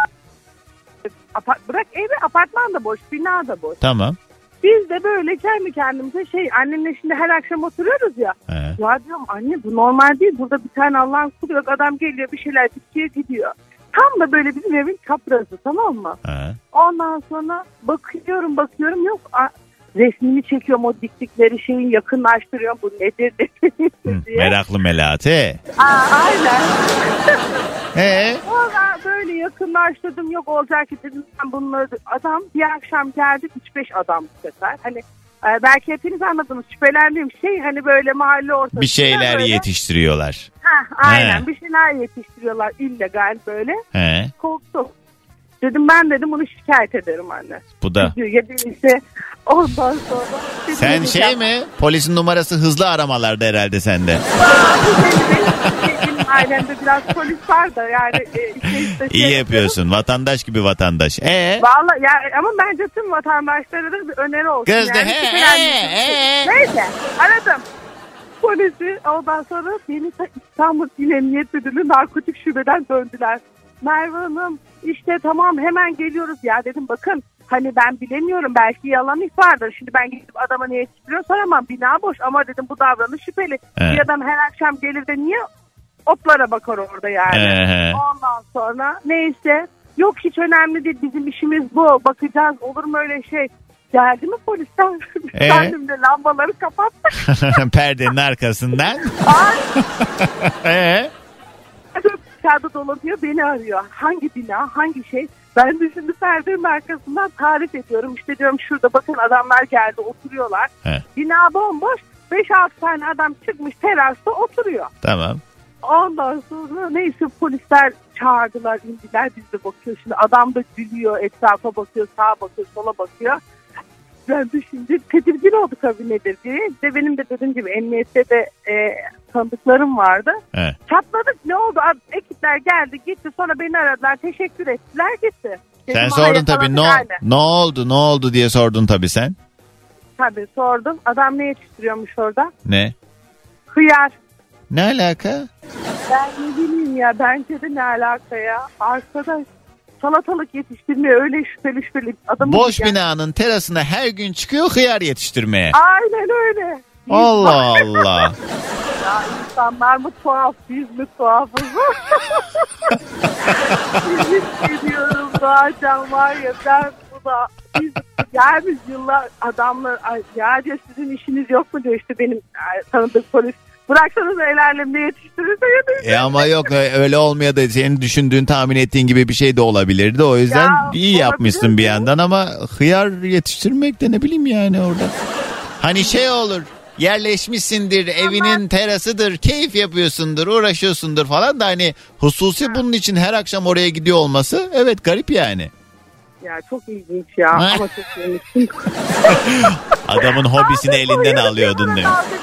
Apart, bırak evi apartman da boş, bina da boş. Tamam. Biz de böyle kendi kendimize şey annemle şimdi her akşam oturuyoruz ya. He. Ya diyorum anne bu normal değil. Burada bir tane Allah'ın kulu yok. Adam geliyor bir şeyler dikiyor gidiyor. Tam da böyle bizim evin çaprazı tamam mı? He. Ondan sonra bakıyorum bakıyorum yok. A- resmini çekiyorum o diktikleri şeyin yakınlaştırıyorum. Bu nedir Hı, diye. Meraklı melate. Aa, aynen. He. Valla böyle yakınlaştırdım yok olacak ki dedim ben bunları adam bir akşam geldi 3-5 adam bu sefer. Hani e, belki hepiniz anladınız şüphelendiğim şey hani böyle mahalle ortasında. Bir şeyler böyle, yetiştiriyorlar. Heh, aynen He. bir şeyler yetiştiriyorlar illegal böyle. He. Korktum. Dedim ben dedim bunu şikayet ederim anne. Bu da. Yediyse ondan sonra. Sen gideceğim. şey mi? Polisin numarası hızlı aramalarda herhalde sende. Ailemde biraz polis var da yani. E, işte, işte İyi şey- yapıyorsun. Vatandaş gibi vatandaş. E Vallahi ya ama bence tüm vatandaşlara da bir öneri olsun. Kız de yani. he, şüphelenmesin. he, he. Neyse aradım. Polisi ondan sonra beni ta İstanbul İl Emniyet Müdürlüğü narkotik şubeden döndüler. Merve Hanım işte tamam hemen geliyoruz ya dedim bakın hani ben bilemiyorum belki yalan ihbardır. Şimdi ben gidip adama niye yetiştiriyor soramam bina boş ama dedim bu davranış şüpheli. Evet. Bir adam her akşam gelir de niye oplara bakar orada yani. Ee. Ondan sonra neyse yok hiç önemli değil bizim işimiz bu bakacağız olur mu öyle şey. Geldi mi polisler? Ee? Kendim de lambaları kapattım. perdenin arkasından. Ay, E dışarıda dolanıyor beni arıyor. Hangi bina hangi şey? Ben de şimdi perdenin arkasından tarif ediyorum. İşte diyorum şurada bakın adamlar geldi oturuyorlar. He. Bina bomboş. 5-6 tane adam çıkmış terasta oturuyor. Tamam. Ondan sonra neyse polisler çağırdılar indiler biz de bakıyoruz. Şimdi adam da gülüyor etrafa bakıyor sağa bakıyor sola bakıyor. Ben de şimdi tedirgin olduk tabii nedir diye. İşte benim de dediğim gibi emniyette de e, tanıdıklarım vardı. He. Çatladık ne oldu? Ad- Ekipler geldi gitti sonra beni aradılar teşekkür ettiler gitti. Sen Dedim, sordun "Hayır, tabii ne, yani." ne oldu ne oldu diye sordun tabii sen. Tabii sordum. Adam ne yetiştiriyormuş orada? Ne? Hıyar. Ne alaka? Ben ne bileyim ya bence de ne alaka ya. Arkadaş salatalık yetiştirmeye öyle şüpheli şüpheli adamı Boş yani. binanın terasına her gün çıkıyor hıyar yetiştirmeye. Aynen öyle. Allah Allah. Ya insanlar mı tuhaf biz mi tuhafız? Yemin ediyorum Doğacan var ya ben bu da biz gelmiş yıllar adamlar ay, ya diyor sizin işiniz yok mu diyor işte benim ay, tanıdık polis. Bıraksanız el alemde yetiştirirse yetiştirir. E ama yok öyle olmaya da senin düşündüğün tahmin ettiğin gibi bir şey de olabilirdi. O yüzden Ya, iyi yapmışsın bir yandan ama hıyar yetiştirmek de ne bileyim yani orada. Hani şey olur yerleşmişsindir evinin terasıdır keyif yapıyorsundur uğraşıyorsundur falan da hani hususi bunun için her akşam oraya gidiyor olması evet garip yani. Ya çok ilginç ya Ha? ama çok ilginç. Adamın hobisini elinden alıyordun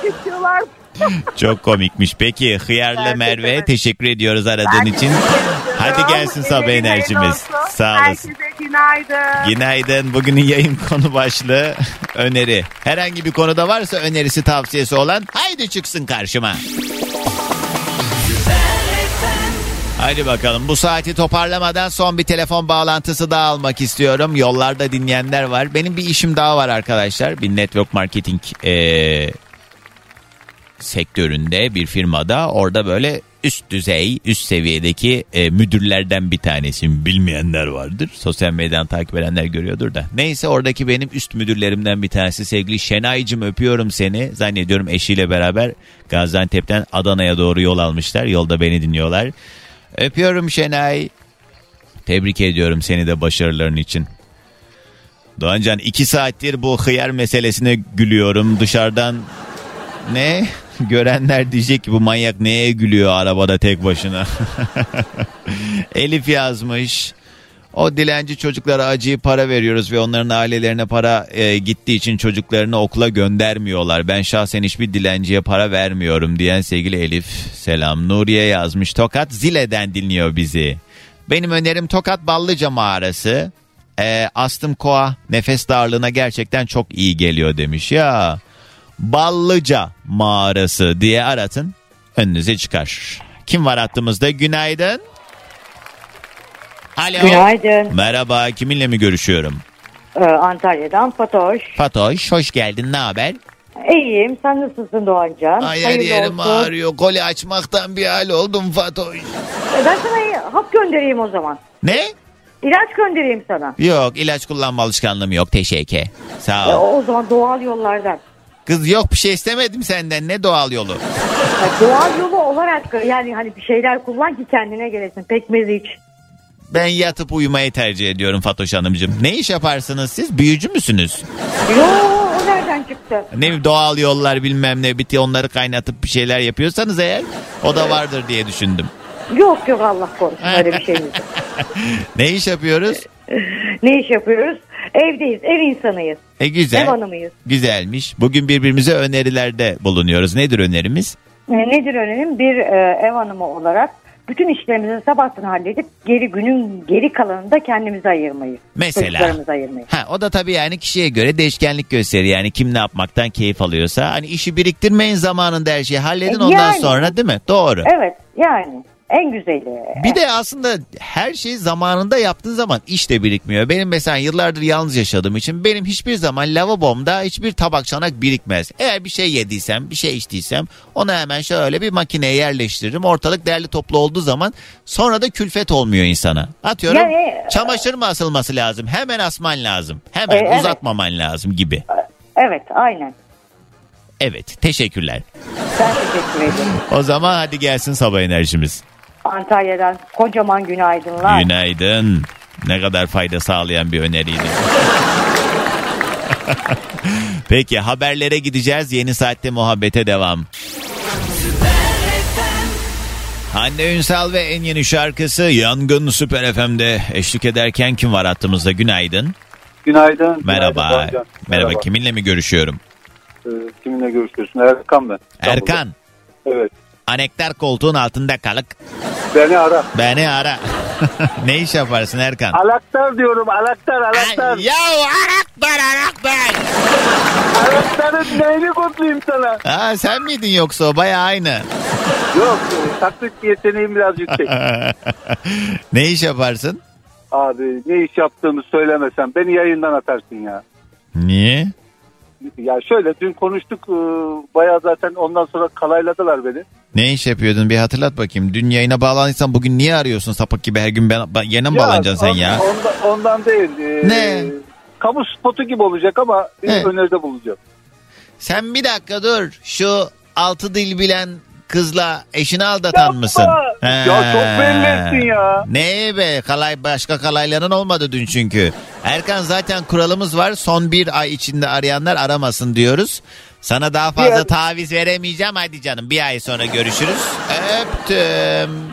geçiyorlar. Çok komikmiş. Peki Hıyar'la Merve teşekkür ediyoruz aradığın için. Hadi gelsin sabah enerjimiz. Sağ olasın. Herkese günaydın. Günaydın. Bugünün yayın konu başlığı öneri. Herhangi bir konuda varsa önerisi tavsiyesi olan haydi çıksın karşıma. Haydi bakalım bu saati toparlamadan son bir telefon bağlantısı daha almak istiyorum. Yollarda dinleyenler var. Benim bir işim daha var arkadaşlar. Bir network marketing eee, sektöründe bir firmada orada böyle üst düzey, üst seviyedeki e, müdürlerden bir tanesi. Bilmeyenler vardır. Sosyal medyadan takip edenler görüyordur da. Neyse oradaki benim üst müdürlerimden bir tanesi sevgili Şenay'cım öpüyorum seni. Zannediyorum eşiyle beraber Gaziantep'ten Adana'ya doğru yol almışlar. Yolda beni dinliyorlar. Öpüyorum Şenay. Tebrik ediyorum seni de başarıların için. Doğancan iki saattir bu hıyar meselesine gülüyorum. Dışarıdan ne? Görenler diyecek ki bu manyak neye gülüyor arabada tek başına. Elif yazmış. O dilenci çocuklara acıyı para veriyoruz ve onların ailelerine para e, gittiği için çocuklarını okula göndermiyorlar. Ben şahsen hiçbir dilenciye para vermiyorum diyen sevgili Elif. Selam. Nuriye yazmış. Tokat Zile'den dinliyor bizi. Benim önerim Tokat Ballıca mağarası. E, astım koa nefes darlığına gerçekten çok iyi geliyor demiş. Ya Ballıca mağarası diye aratın önünüze çıkar. Kim var hattımızda? Günaydın. Alo. Günaydın. Merhaba kiminle mi görüşüyorum? Ee, Antalya'dan Fatoş. Fatoş hoş geldin ne haber? İyiyim. Sen nasılsın Doğancan? Ay her yerim olsun. ağrıyor. Koli açmaktan bir hal oldum Fatoş. Ee, Ben sana hap göndereyim o zaman. Ne? İlaç göndereyim sana. Yok ilaç kullanma alışkanlığım yok teşekkür. Sağ ol. o zaman doğal yollardan. Kız yok bir şey istemedim senden ne doğal yolu. Ya doğal yolu olarak yani hani bir şeyler kullan ki kendine gelesin. Pekmez iç. Ben yatıp uyumayı tercih ediyorum Fatoş Hanımcığım. Ne iş yaparsınız siz? Büyücü müsünüz? Yo o nereden çıktı? Ne bileyim doğal yollar bilmem ne biti onları kaynatıp bir şeyler yapıyorsanız eğer o da vardır diye düşündüm. Yok yok Allah korusun öyle bir yok. Ne iş yapıyoruz? Ne iş yapıyoruz? Evdeyiz. Ev insanıyız. E güzel. Ev hanımıyız. Güzelmiş. Bugün birbirimize önerilerde bulunuyoruz. Nedir önerimiz? E, Nedir önerim? Bir e, ev hanımı olarak bütün işlerimizi sabahtan halledip geri günün geri kalanında kendimize ayırmayı. Mesela? Ayırmayı. Ha o da tabii yani kişiye göre değişkenlik gösteriyor. Yani kim ne yapmaktan keyif alıyorsa. Hani işi biriktirmeyin zamanında her şeyi halledin E, ondan yani. sonra değil mi? Doğru. Evet yani en güzeli. Bir de aslında her şeyi zamanında yaptığın zaman iş de birikmiyor. Benim mesela yıllardır yalnız yaşadığım için benim hiçbir zaman lavabomda hiçbir tabak çanak birikmez. Eğer bir şey yediysem, bir şey içtiysem onu hemen şöyle bir makineye yerleştiririm. Ortalık derli toplu olduğu zaman sonra da külfet olmuyor insana. Atıyorum Yani- çamaşır mı asılması lazım? Hemen asman lazım. Hemen E, evet. uzatmaman lazım gibi. Evet aynen. Evet teşekkürler. Ben teşekkür ederim. O zaman hadi gelsin sabah enerjimiz. Antalya'dan kocaman günaydınlar. Günaydın. Ne kadar fayda sağlayan bir öneriydi. Peki haberlere gideceğiz. Yeni saatte muhabbete devam. Hande Ünsal ve en yeni şarkısı Yangın Süper FM'de eşlik ederken kim var hattımızda? Günaydın. Günaydın. Merhaba. Günaydın Doğancan. Merhaba. Kiminle mi görüşüyorum? Ee, kiminle görüşüyorsun? Erkan ben. Erkan. Evet. Anektar koltuğun altında kalık. Beni ara. Beni ara. ne iş yaparsın Erkan? Alaktar diyorum. Alaktar, alaktar. Ya anektar anektar. Alaktarın neyini kutlayayım sana? Aa, sen miydin yoksa o baya aynı. Yok. Taklit yeteneğim biraz yüksek. ne iş yaparsın? Abi ne iş yaptığımı söylemesem beni yayından atarsın ya. Niye? Ya şöyle dün konuştuk e, bayağı zaten ondan sonra kalayladılar beni. Ne iş yapıyordun bir hatırlat bakayım. Dün yayına bağlandıysan bugün niye arıyorsun sapık gibi her gün ben, ben yayına mı bağlanacaksın sen ya? Ondan, ondan değil. e, Ne? Kamu spotu gibi olacak ama bir öneride bulacağım. Sen bir dakika dur. Şu altı dil bilen kızla eşini aldatan Yapma. mısın? Ya çok belli ettin ya. Ne be kalay başka kalayların olmadı dün çünkü. Erkan zaten kuralımız var. Son bir ay içinde arayanlar aramasın diyoruz. Sana daha fazla Ya- taviz veremeyeceğim. Hadi canım bir ay sonra görüşürüz. Öptüm.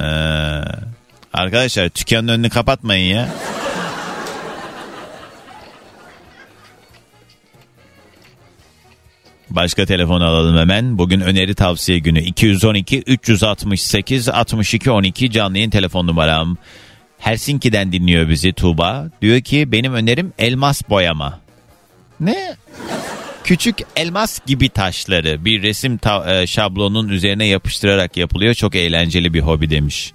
Ee, arkadaşlar dükkanın önünü kapatmayın ya. Başka telefon alalım hemen. Bugün öneri tavsiye günü 212 368 62 12 canlı yayın telefon numaram. Helsinki'den dinliyor bizi Tuğba. Diyor ki benim önerim elmas boyama. Ne? Küçük elmas gibi taşları bir resim ta- e, şablonun üzerine yapıştırarak yapılıyor. Çok eğlenceli bir hobi demiş.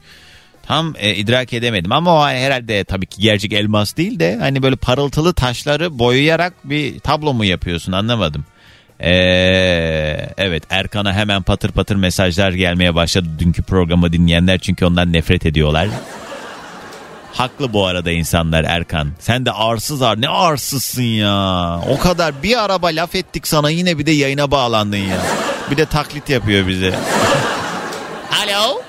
Tam e, idrak edemedim ama o herhalde tabii ki gerçek elmas değil de hani böyle parıltılı taşları boyayarak bir tablo mu yapıyorsun anlamadım. Ee, evet Erkan'a hemen patır patır mesajlar gelmeye başladı dünkü programı dinleyenler çünkü ondan nefret ediyorlar. Haklı bu arada insanlar Erkan. Sen de arsız ar ne arsızsın ya. O kadar bir araba laf ettik sana yine bir de yayına bağlandın ya. Bir de taklit yapıyor bize. Alo.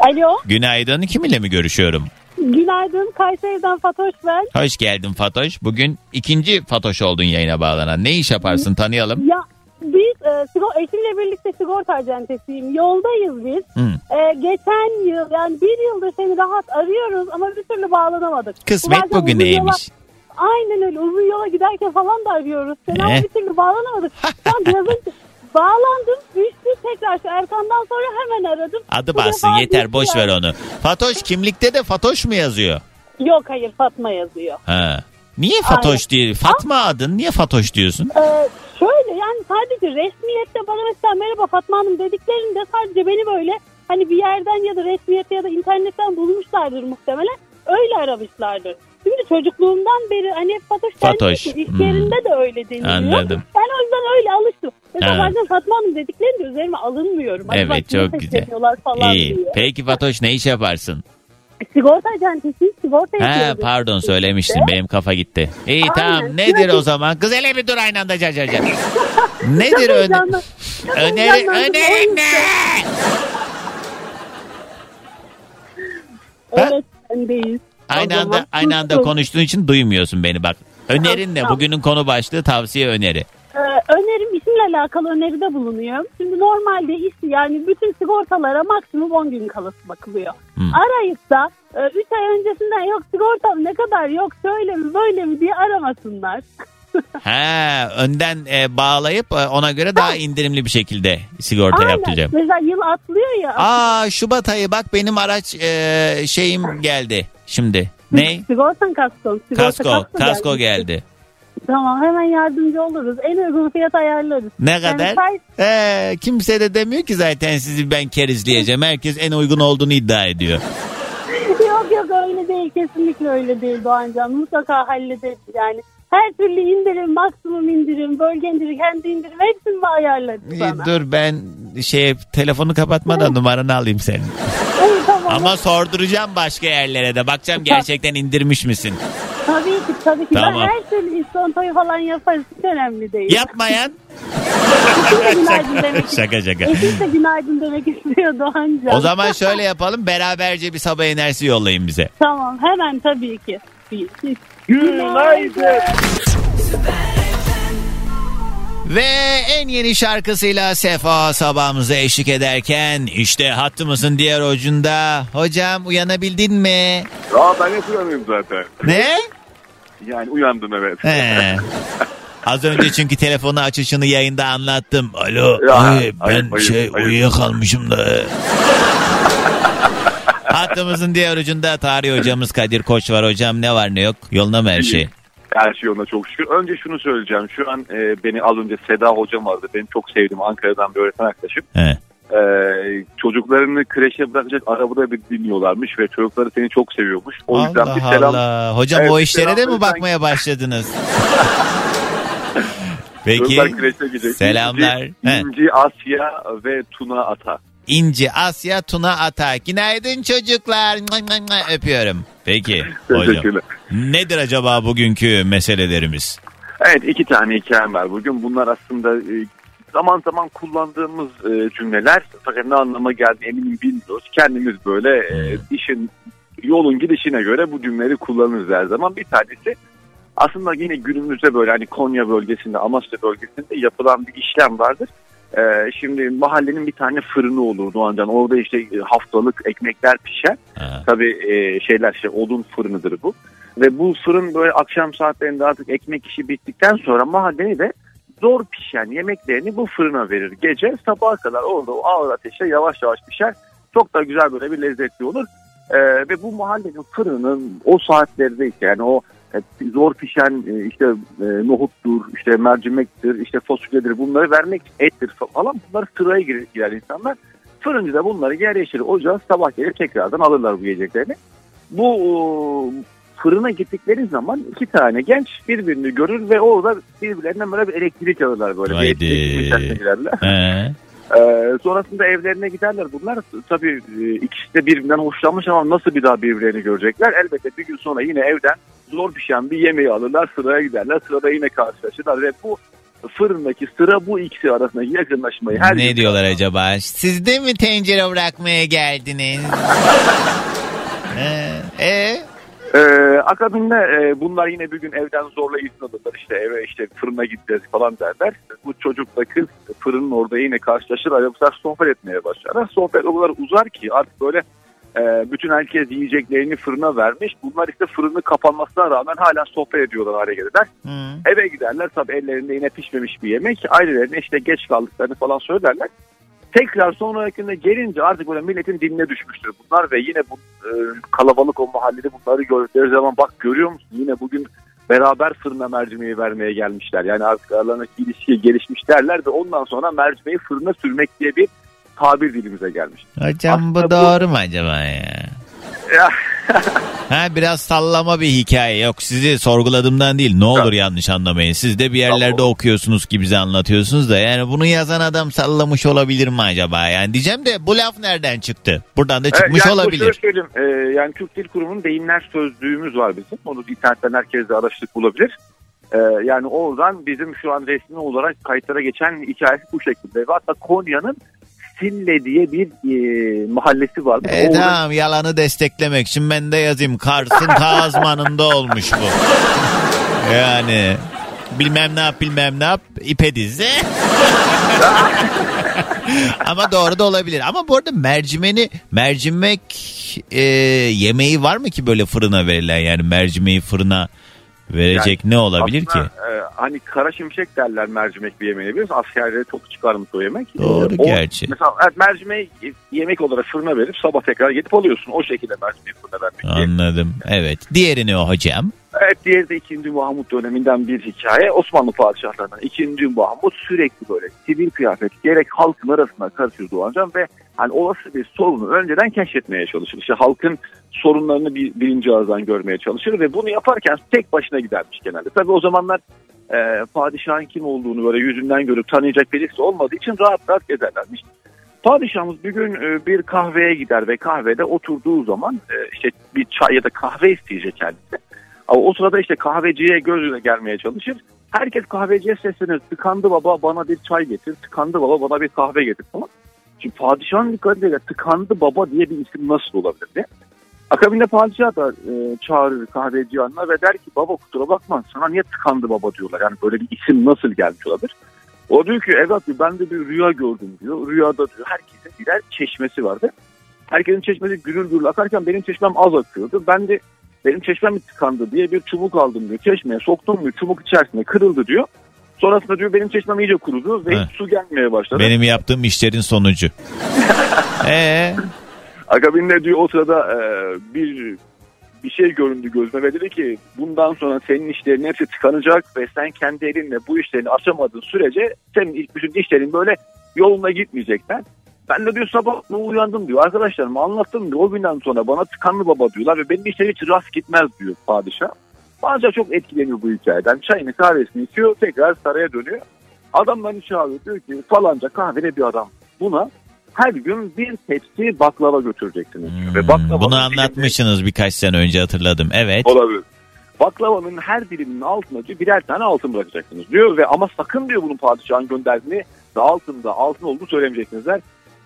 Alo, Günaydın. Kiminle mi görüşüyorum? Günaydın. Kayseri'den Fatoş ben. Hoş geldin Fatoş. Bugün ikinci Fatoş oldun yayına bağlanan. Ne iş yaparsın tanıyalım. Ya biz e, sigor, eşimle birlikte sigorta acentesiyim. Yoldayız biz. Hı. E, geçen yıl yani bir yıldır seni rahat arıyoruz ama bir türlü bağlanamadık. Kısmet Bazen bugün uzun yola- neymiş? Aynen öyle uzun yola giderken falan da arıyoruz seni ama bir türlü bağlanamadık. Şu an biraz önce bağlandım düştü tekrar şu Erkan'dan sonra hemen aradım. Adı Bu bassın defa yeter düştü boş ver yani. onu. Fatoş kimlikte de Fatoş mu yazıyor? Yok hayır Fatma yazıyor. Ha. Niye Fatoş değil? Fatma adın niye Fatoş diyorsun? Ee, şöyle yani sadece resmiyette bana mesela merhaba Fatma Hanım dediklerinde sadece beni böyle hani bir yerden ya da resmiyette ya da internetten bulmuşlardır muhtemelen. Öyle aramışlardır. Çocukluğumdan beri hani hep Fatoş, Fatoş, iş hmm. yerinde de öyle deniliyor. Anladım. Ben o yüzden öyle alıştım. Mesela Evet. bazen Fatma Hanım dediklerinde üzerime alınmıyorum. Acaba Evet kimi çok güzel. Falan İyi. diye. Peki Fatoş ne iş yaparsın? Sigorta acentesi sigorta Ha pardon söylemiştin benim kafa gitti. İyi Aynen. tamam nedir o zaman? Kız hele bir dur aynı anda car car car. Nedir öne öneri öneri ne? Evet sendeyiz. Aynı O anda aynı anda konuştuğun için duymuyorsun beni bak. Önerin ne? Bugünün konu başlığı tavsiye öneri. Ee, önerim isimle alakalı öneride bulunuyor. Şimdi normalde iş yani bütün sigortalara maksimum 10 gün kalası bakılıyor. Hmm. Arayıp da 3 ay öncesinden yok sigortam ne kadar yok şöyle mi böyle mi diye aramasınlar. Ha önden e, bağlayıp e, ona göre daha indirimli bir şekilde sigorta Aynen. yaptıracağım. Mesela yıl atlıyor ya. Aa Şubat ayı bak benim araç e, şeyim geldi şimdi. Ne? Sigortan kasko. Sigorta Kasko, kasko geldi. Tamam hemen yardımcı oluruz. En uygun fiyat ayarlarız. Ne Yani kadar? say- Ee, kimse de demiyor ki zaten sizi ben kerizleyeceğim. Herkes en uygun olduğunu iddia ediyor. yok yok öyle değil kesinlikle öyle değil Doğancan. Mutlaka hallederiz yani. Her türlü indirim, maksimum indirim, bölge indirim, kendi indirim hepsini ayarlarız İyi, sana. Dur ben şey telefonu kapatmadan numaranı alayım senin. Tamam. Ama sorduracağım başka yerlere de. Bakacağım gerçekten indirmiş misin? Tabii ki tabii ki. Tamam. Ben her türlü iskontoyu falan yaparız. Hiç önemli değil. Yapmayan. Eşim de günaydın demek Şaka şaka. Eşim de günaydın demek istiyor Doğancan. O zaman şöyle yapalım beraberce bir sabah enerjisi yollayın bize. Tamam hemen tabii ki. İki, Günaydın. Ve en yeni şarkısıyla Sefa sabahımıza eşlik ederken işte hattımızın diğer ucunda. Hocam uyanabildin mi? Ya ben hep uyanıyorum zaten. Ne? Yani uyandım evet. He. Az önce çünkü telefonu açışını yayında anlattım. Alo Ya, ay, ben ayıp, şey ayıp. uyuyakalmışım da. Hattımızın diğer ucunda tarih hocamız Kadir Koç var hocam. Ne var ne yok? Yoluna mı her şey? Her şey yolunda çok şükür. Önce şunu söyleyeceğim. Şu an e, beni az önce Seda hocam vardı. Benim çok sevdiğim Ankara'dan bir öğretmen arkadaşım. E, çocuklarını kreşe bırakacak arabada bir dinliyorlarmış ve çocukları seni çok seviyormuş. O yüzden Allah bir selam. Allah. Hocam Evet, o işlere de mi bakmaya başladınız? Peki. Selamlar. İnci. İnci, Asya ve Tuna Ata. İnci, Asya, Tuna, Ata. Günaydın çocuklar. Öpüyorum. Peki hocam. Nedir acaba bugünkü meselelerimiz? Evet iki tane hikayem var bugün. Bunlar aslında e, zaman zaman kullandığımız e, cümleler fakat ne anlama geldiğini eminim bilmiyoruz. Kendimiz böyle e, işin yolun gidişine göre bu cümleleri kullanırız her zaman. Bir tanesi aslında yine günümüzde böyle hani Konya bölgesinde, Amasya bölgesinde yapılan bir işlem vardır. E, şimdi mahallenin bir tane fırını olur Doğancan. Orada işte e, haftalık ekmekler pişer. Tabii e, şeyler şey odun fırınıdır bu. Ve bu fırın böyle akşam saatlerinde artık ekmek işi bittikten sonra mahalleye de zor pişen yemeklerini bu fırına verir. Gece sabaha kadar orada o ağır ateşte yavaş yavaş pişer. Çok da güzel böyle bir lezzetli olur. Ee, ve bu mahallenin fırının o saatlerde işte yani o zor pişen e, işte e, nohuttur, işte mercimektir, işte fasulyedir bunları vermek ettir falan bunları sıraya girer, girer insanlar. Fırıncı da bunları yer yeşil ocağa sabah gelip tekrardan alırlar bu yiyeceklerini. Bu e, fırına gittikleri zaman iki tane genç birbirini görür ve orada birbirlerinden böyle bir elektrik alırlar böyle. Bir Haydi. elektrik. He. Ee, sonrasında evlerine giderler bunlar. Tabii e, ikisi de birbirinden hoşlanmış ama nasıl bir daha birbirlerini görecekler? Elbette bir gün sonra yine evden zor pişen bir yemeği alırlar sıraya giderler. Sırada yine karşılaşırlar ve bu fırındaki sıra bu ikisi arasındaki yakınlaşmayı her ne diyorlar acaba? Siz de mi tencere bırakmaya geldiniz? Ee, e? Ee, akabinde e, bunlar yine bir gün evden zorla izin alırlar işte eve işte fırına gideceğiz falan derler. Bu çocukla kız fırının orada yine karşılaşır aramızda sohbet etmeye başlarlar. Sohbet o kadar uzar ki artık böyle e, bütün herkes yiyeceklerini fırına vermiş. Bunlar işte fırını kapanmasına rağmen hala sohbet ediyorlar hale gelirler. Eve giderler tabii ellerinde yine pişmemiş bir yemek. Ailelerine işte geç kaldıklarını falan söylerler. Tekrar sonrakinde gelince artık böyle milletin diline düşmüştür bunlar ve yine bu e, kalabalık o mahallede bunları gördükleri zaman bak görüyor musun yine bugün beraber fırına mercimeği vermeye gelmişler. Yani artık aralarındaki ilişkiye gelişmiş derler ve ondan sonra mercimeği fırına sürmek diye bir tabir dilimize gelmiş. Hocam bu doğru mu acaba ya? Ya. Ha biraz sallama bir hikaye yok sizi sorguladığımdan değil ne olur yanlış anlamayın siz de bir yerlerde okuyorsunuz ki bize anlatıyorsunuz da yani bunu yazan adam sallamış olabilir mi acaba yani diyeceğim de bu laf nereden çıktı buradan da çıkmış yani olabilir söyleyeyim, e, yani Türk Dil Kurumu'nun deyimler sözlüğümüz var bizim. Onu internetten herkes de araştırıp bulabilir. E, yani oradan bizim şu an resmi olarak kayıtlara geçen hikayesi bu şekilde. Ve hatta Konya'nın Sille diye bir e, mahallesi vardı. E Orada- tamam yalanı desteklemek için ben de yazayım Kars'ın Kazman'ında olmuş bu yani bilmem ne yap bilmem ne yap ipe dizi ama doğru da olabilir. Ama bu arada mercimeni mercimek e, yemeği var mı ki böyle fırına verilen yani mercimeği fırına verecek Yani ne olabilir aslında, ki? e, hani kara şimşek derler mercimek bir yemeği biliyorsun. Askerlere çok çıkarmış o yemek. Doğru o, gerçi. Mesela evet, mercimeği yemek olarak fırına verip sabah tekrar gidip alıyorsun. O şekilde mercimeği fırına vermek. Anladım. Evet. Diğeri ne o hocam? Evet diğeri de 2. Mahmut döneminden bir hikaye. Osmanlı padişahlarından 2. Mahmut sürekli böyle sivil kıyafet gerek halkın arasına karışır Doğancan ve hani olası bir sorunu önceden keşfetmeye çalışır. İşte halkın sorunlarını bir, birinci ağızdan görmeye çalışır ve bunu yaparken tek başına gidermiş genelde. Tabii o zamanlar e, padişahın kim olduğunu böyle yüzünden görüp tanıyacak birisi olmadığı için rahat rahat gezerlermiş. Padişahımız bir gün e, bir kahveye gider ve kahvede oturduğu zaman e, işte bir çay ya da kahve isteyecek kendisi. Ama o sırada işte kahveciye gözüne gelmeye çalışır. Herkes kahveciye seslenir. Tıkandı baba bana bir çay getir. Tıkandı baba bana bir kahve getir falan. Şimdi padişahın dikkatiyle tıkandı baba diye bir isim nasıl olabilir diye. Akabinde padişah da e, çağırır kahveci yanına ve der ki baba kusura bakma sana niye tıkandı baba diyorlar. Yani böyle bir isim nasıl gelmiş olabilir. O diyor ki evlat diyor, ben de bir rüya gördüm diyor. Rüyada diyor herkesin birer çeşmesi vardı. Herkesin çeşmesi gürül gürül akarken benim çeşmem az akıyordu. Ben de benim çeşmem mi tıkandı diye bir çubuk aldım diyor. Çeşmeye soktum diyor. Çubuk içerisinde kırıldı diyor. Sonrasında diyor benim çeşmem iyice kurudu ve hiç su gelmeye başladı. Benim yaptığım işlerin sonucu. Ee, Akabinde diyor o sırada e, bir bir şey göründü gözüme ve dedi ki bundan sonra senin işlerin hepsi tıkanacak ve sen kendi elinle bu işlerini açamadığın sürece senin bütün işlerin böyle yoluna gitmeyecekler. Ben de diyor sabah uyandım diyor. Arkadaşlarıma anlattım diyor. O günden sonra bana tıkanlı baba diyorlar ve benim işlerim hiç rast gitmez diyor padişah. Padişah çok etkileniyor bu hikayeden. Çayını kahvesini içiyor tekrar saraya dönüyor. Adamlarını çağırıyor diyor ki falanca kahvede bir adam. Buna her gün bir tepsi baklava götüreceksiniz diyor. Ve baklava bunu anlatmışsınız birkaç sene önce hatırladım. Evet. Olabilir. Baklavanın her diliminin altına diyor birer tane altın bırakacaksınız diyor ve ama sakın diyor bunun padişahın gönderdiğini ve altında altın olduğunu söylemeyeceksiniz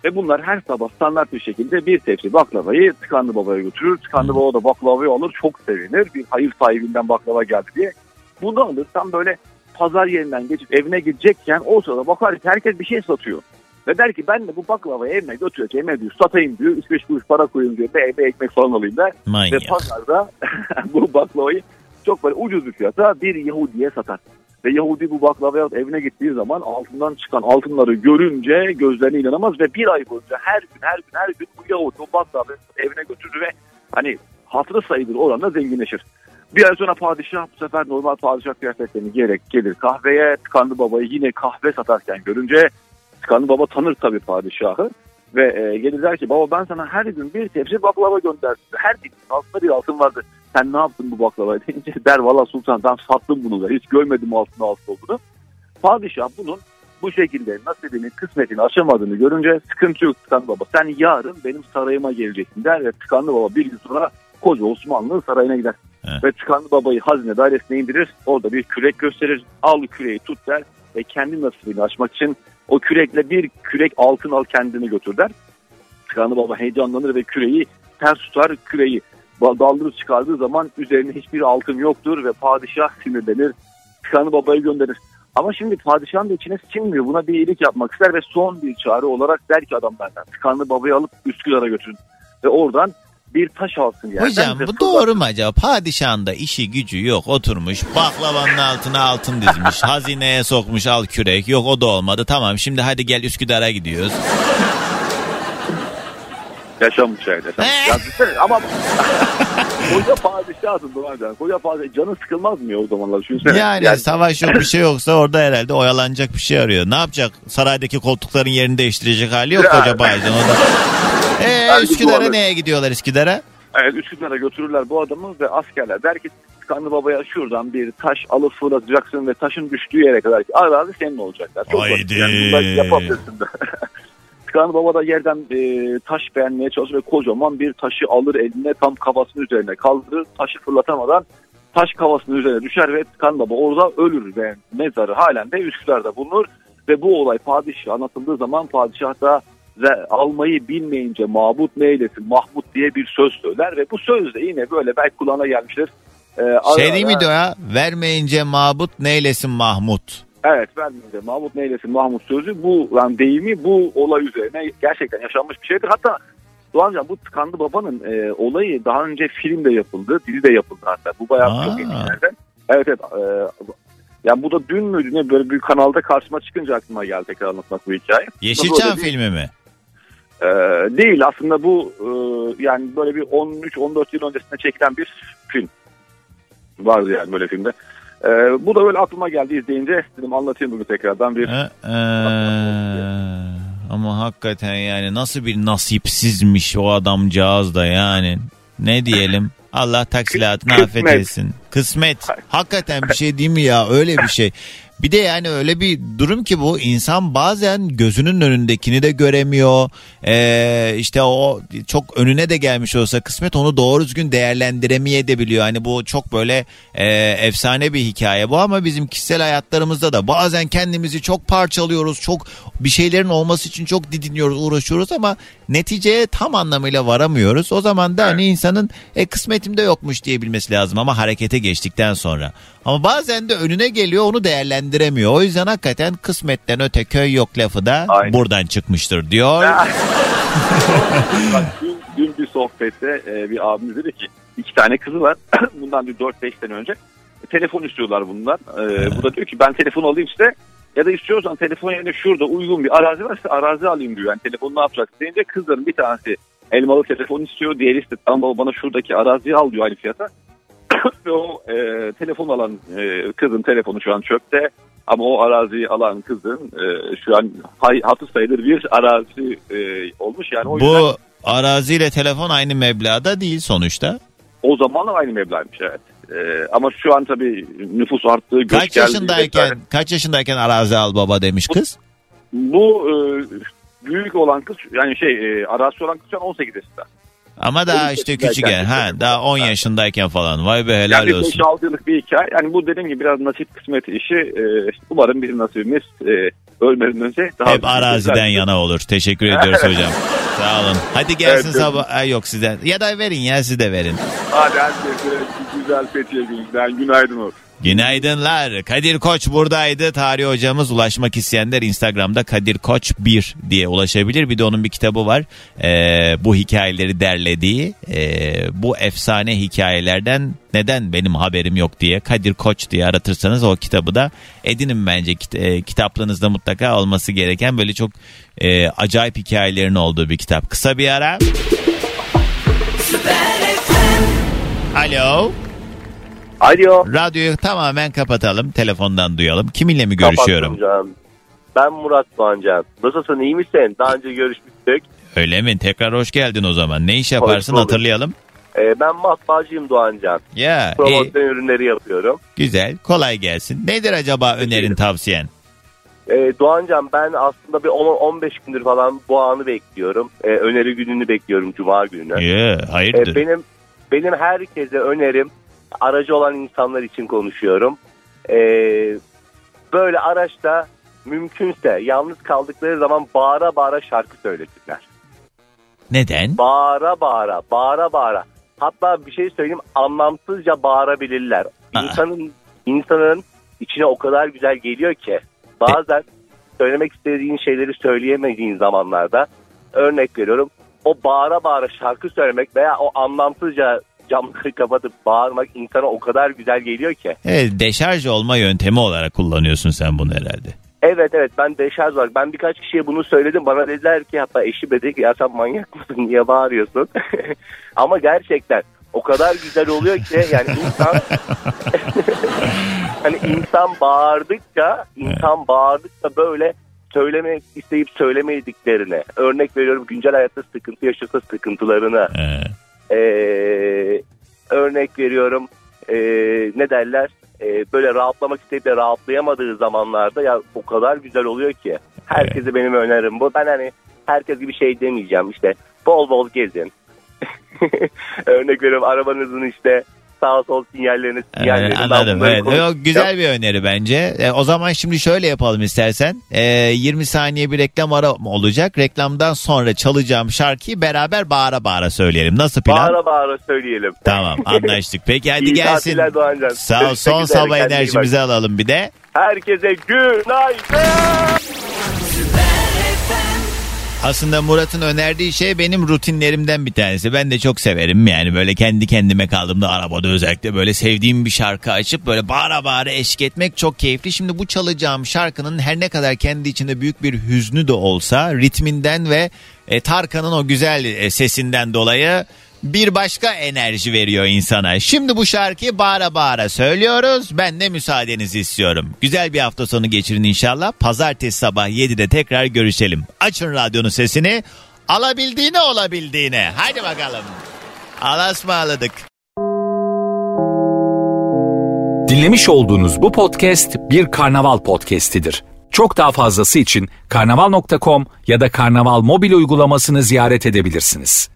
Ve bunlar her sabah standart bir şekilde bir tepsi baklavayı tıkanlı babaya götürür. Tıkanlı baba da baklavayı alır çok sevinir. Bir hayır sahibinden baklava geldi diye. Bunu alır tam böyle pazar yerinden geçip evine gidecekken o sırada bakar ki herkes bir şey satıyor. Ve der ki ben de bu baklavayı evime götüreceğim diyor satayım diyor. 3-5 kuruş para koyayım diyor. Ve eve ekmek falan alayım der. Manyak. Ve pazarda bu baklavayı çok böyle ucuz bir fiyata bir Yahudi'ye satar. Ve Yahudi bu baklavayı alıp evine gittiği zaman altından çıkan altınları görünce gözlerine inanamaz ve bir ay boyunca her gün her gün her gün bu Yahudi o baklavayı evine götürür ve hani hatırı sayılır oranda zenginleşir. Bir ay sonra padişah bu sefer normal padişah kıyafetlerini giyerek gelir kahveye. Tıkanlı babayı yine kahve satarken görünce Tıkanlı baba tanır tabii padişahı. Ve e, gelir der ki baba ben sana her gün bir tepsi baklava gönderdim. Her gün altında bir altın vardı. Sen ne yaptın bu baklavayı deyince der valla sultan ben sattım bunu da hiç görmedim altında altın olduğunu. Padişah bunun bu şekilde nasibini kısmetini aşamadığını görünce sıkıntı yok Tıkanlı baba. Sen yarın benim sarayıma geleceksin der ve Tıkanlı baba bir gün sonra koca Osmanlı sarayına gider. Ve Tıkanlı babayı hazine dairesine indirir. Orada bir kürek gösterir. Al küreği tut der ve kendi nasibini açmak için o kürekle bir kürek altın al kendini götür der. Tıkanlı baba heyecanlanır ve küreği ters tutar küreği daldırıp çıkardığı zaman üzerinde hiçbir altın yoktur ve padişah sinirlenir. Tıkanlı babayı gönderir. Ama şimdi padişahın da içine sinmiyor. Buna bir iyilik yapmak ister ve son bir çare olarak der ki adam benden. Tıkanlı babayı alıp Üsküdar'a götürün. Ve oradan bir taş alsın yerden. Hocam bu doğru mu acaba? Padişahın da işi gücü yok oturmuş baklavanın altına altın dizmiş hazineye sokmuş al kürek yok o da olmadı tamam şimdi hadi gel Üsküdar'a gidiyoruz. Yaşamış yani. Yaşamış. Ya düşünsene ama koca padişahsın Doğancan. Koca padişah canı sıkılmaz mı ya o zamanlar? Düşünsene. Yani, savaş yok bir şey yoksa orada herhalde oyalanacak bir şey arıyor. Ne yapacak? Saraydaki koltukların yerini değiştirecek hali yok Ya. koca padişahın. O da... Ee, Üsküdar'a neye gidiyorlar Üsküdar'a? Evet Üsküdar'a götürürler bu adamı ve askerler der ki Tıkanlı Baba'ya şuradan bir taş alıp fırlatacaksın ve taşın düştüğü yere kadar ki arazi senin olacaklar. Çok basit. Haydi. Yani bunları yapabilirsin de. Tıkanlı Baba da yerden e, taş beğenmeye çalışır ve kocaman bir taşı alır eline tam kafasının üzerine kaldırır. Taşı fırlatamadan taş kafasının üzerine düşer ve Tıkanlı Baba orada ölür ve mezarı halen de Üsküdar'da bulunur. Ve bu olay padişah anlatıldığı zaman padişah da ve almayı bilmeyince mabut neylesin Mahmut diye bir söz söyler ve bu söz de yine böyle belki kulağına gelmiştir. Ee, Şey değil miydi o ya? Vermeyince mabut neylesin Mahmut. Evet vermeyince Mahmut neylesin Mahmut sözü bu yani deyimi bu olay üzerine gerçekten yaşanmış bir şeydir. Hatta Doğancan bu tıkandı babanın e, olayı daha önce filmde yapıldı, dili de yapıldı hatta. Bu bayağı çok eskilerden. Evet evet. E, yani bu da dün müydü ne böyle bir kanalda karşıma çıkınca aklıma geldi tekrar anlatmak bu hikaye. Yeşilçam bir- filmi mi? Ee, değil aslında bu e, yani böyle bir 13-14 yıl öncesinde çekilen bir film vardı yani böyle filmde. Ee, bu da böyle aklıma geldi izleyince dedim anlatayım bunu tekrardan bir Ee, ama hakikaten yani nasıl bir nasipsizmiş o adamcağız da yani. Ne diyelim? Allah taksilatını affet etsin. Kısmet. Hakikaten bir şey değil mi ya? Öyle bir şey. Bir de yani öyle bir durum ki bu insan bazen gözünün önündekini de göremiyor. Ee, işte o çok önüne de gelmiş olsa kısmet onu doğru düzgün değerlendiremeye de biliyor. Hani bu çok böyle e, efsane bir hikaye bu ama bizim kişisel hayatlarımızda da bazen kendimizi çok parçalıyoruz. Çok bir şeylerin olması için çok didiniyoruz, uğraşıyoruz ama neticeye tam anlamıyla varamıyoruz. O zaman da hani insanın e, kısmetimde yokmuş diyebilmesi lazım ama harekete geçtikten sonra. Ama bazen de önüne geliyor onu değerlendiremiyor. O yüzden hakikaten kısmetten öte köy yok lafı da buradan çıkmıştır diyor. Bak, dün, dün bir sohbette e, bir abimiz dedi ki iki tane kızı var. Bundan bir 4-5 sene önce. Telefon istiyorlar bunlar. E, bu da diyor ki ben telefon alayım işte. Ya da istiyorsan telefon yerine şurada uygun bir arazi varsa arazi alayım diyor. Yani telefonu ne yapacaksın deyince kızların bir tanesi elmalı telefon istiyor. Diğeri ise tamam baba bana şuradaki araziyi al diyor aynı fiyata. Ve o e, telefon alan e, kızın telefonu şu an çöpte. Ama o araziyi alan kızın e, şu an hay, hatı sayılır bir arazi e, olmuş. Yani o yüzden Bu araziyle telefon aynı meblağda değil sonuçta. o zaman aynı meblağmış evet. E, ama şu an tabii nüfus arttı. Göç Kaç yaşındayken vesaire. kaç yaşındayken arazi al baba demiş kız? Bu e, büyük olan kız yani şey e, arazi olan kız şu an 18 yaşında. Ama daha 12 işte küçük yani. Ha daha 10 yaşındayken falan. Vay be helal Yani olsun. 5-6 yıllık bir hikaye. Yani bu dediğim gibi biraz nasip kısmet işi. E, umarım bizim nasibimiz e, ölmeden önce daha Hep araziden yana olur. Teşekkür ediyoruz hocam. Sağ olun. Hadi gelsin Evet, sabah. Ay, yok sizden. Ya da verin ya siz de verin. Hadi herkese güzel Fethiye gününden günaydın olsun. Günaydınlar. Kadir Koç buradaydı. Tarih hocamız ulaşmak isteyenler Instagram'da Kadir Koç 1 diye ulaşabilir. Bir de onun bir kitabı var. Ee, bu hikayeleri derlediği. Ee, bu efsane hikayelerden neden benim haberim yok diye Kadir Koç diye aratırsanız o kitabı da edinin bence Kit- e, kitaplığınızda mutlaka olması gereken böyle çok e, acayip hikayelerin olduğu bir kitap. Kısa bir ara. Alo. Alo. Radyoyu tamamen kapatalım. Telefondan duyalım. Kiminle mi görüşüyorum? Kapattım canım. Ben Murat Doğancan. Nasılsın iyi misin? Daha önce görüşmüştük. Öyle mi? Tekrar hoş geldin o zaman. Ne iş yaparsın bulduk. hatırlayalım. Ee, ben matbaacıyım Doğancan. Ya iyi. Promosyon ürünleri yapıyorum. Güzel. Kolay gelsin. Nedir acaba önerin tavsiyen? Ee, Doğancan ben aslında bir 10-15 gündür falan bu anı bekliyorum. Ee, öneri gününü bekliyorum Cuma günü. Ya, hayırdır? Ee, benim benim herkese önerim aracı olan insanlar için konuşuyorum. Ee, böyle araçta mümkünse yalnız kaldıkları zaman bağıra bağıra şarkı söylesinler. Neden? Bağıra bağıra, bağıra bağıra. Hatta bir şey söyleyeyim anlamsızca bağırabilirler. İnsanın insanın içine o kadar güzel geliyor ki bazen söylemek istediğin şeyleri söyleyemediğin zamanlarda örnek veriyorum. O bağıra bağıra şarkı söylemek veya o anlamsızca camları kapatıp bağırmak insana o kadar güzel geliyor ki. Evet, deşarj olma yöntemi olarak kullanıyorsun sen bunu herhalde. Evet evet ben deşarj var. Ben birkaç kişiye bunu söyledim. Bana dediler ki hatta eşi dedi ki ya sen manyak mısın niye bağırıyorsun? Ama gerçekten o kadar güzel oluyor ki yani insan hani insan bağırdıkça insan bağırdıkça böyle söylemek isteyip söylemediklerine örnek veriyorum güncel hayatta sıkıntı yaşasa sıkıntılarını ee, örnek veriyorum ee, ne derler? Ee, böyle rahatlamak isteyip de rahatlayamadığı zamanlarda ya o kadar güzel oluyor ki. Herkese benim önerim bu. Ben hani herkes gibi şey demeyeceğim işte bol bol gezin. Örnek veriyorum arabanızın işte sağ sol sinyallerini Ee, sinyallerini anladım. Evet. konuşacağım. Güzel bir öneri bence. E, o zaman şimdi şöyle yapalım istersen. E, 20 saniye bir reklam ara olacak. Reklamdan sonra çalacağım şarkıyı beraber bağıra bağıra söyleyelim. Nasıl plan? Bağıra bağıra söyleyelim. Tamam anlaştık. Peki hadi İyi gelsin. Sağ ol. Son sabah enerjimizi alalım bir de. Herkese günaydın. Aslında Murat'ın önerdiği şey benim rutinlerimden bir tanesi. Ben de çok severim yani böyle kendi kendime kaldığımda arabada özellikle böyle sevdiğim bir şarkı açıp böyle bağıra bağıra eşlik etmek çok keyifli. Şimdi bu çalacağım şarkının her ne kadar kendi içinde büyük bir hüznü de olsa ritminden ve e, Tarkan'ın o güzel e, sesinden dolayı bir başka enerji veriyor insana. Şimdi bu şarkıyı bağıra bağıra söylüyoruz. Ben de müsaadenizi istiyorum. Güzel bir hafta sonu geçirin inşallah. Pazartesi sabah 7'de tekrar görüşelim. Açın radyonun sesini. Alabildiğine olabildiğine. Hadi bakalım. Alasmaladık. Dinlemiş olduğunuz bu podcast bir karnaval podcastidir. Çok daha fazlası için karnaval.com ya da karnaval mobil uygulamasını ziyaret edebilirsiniz.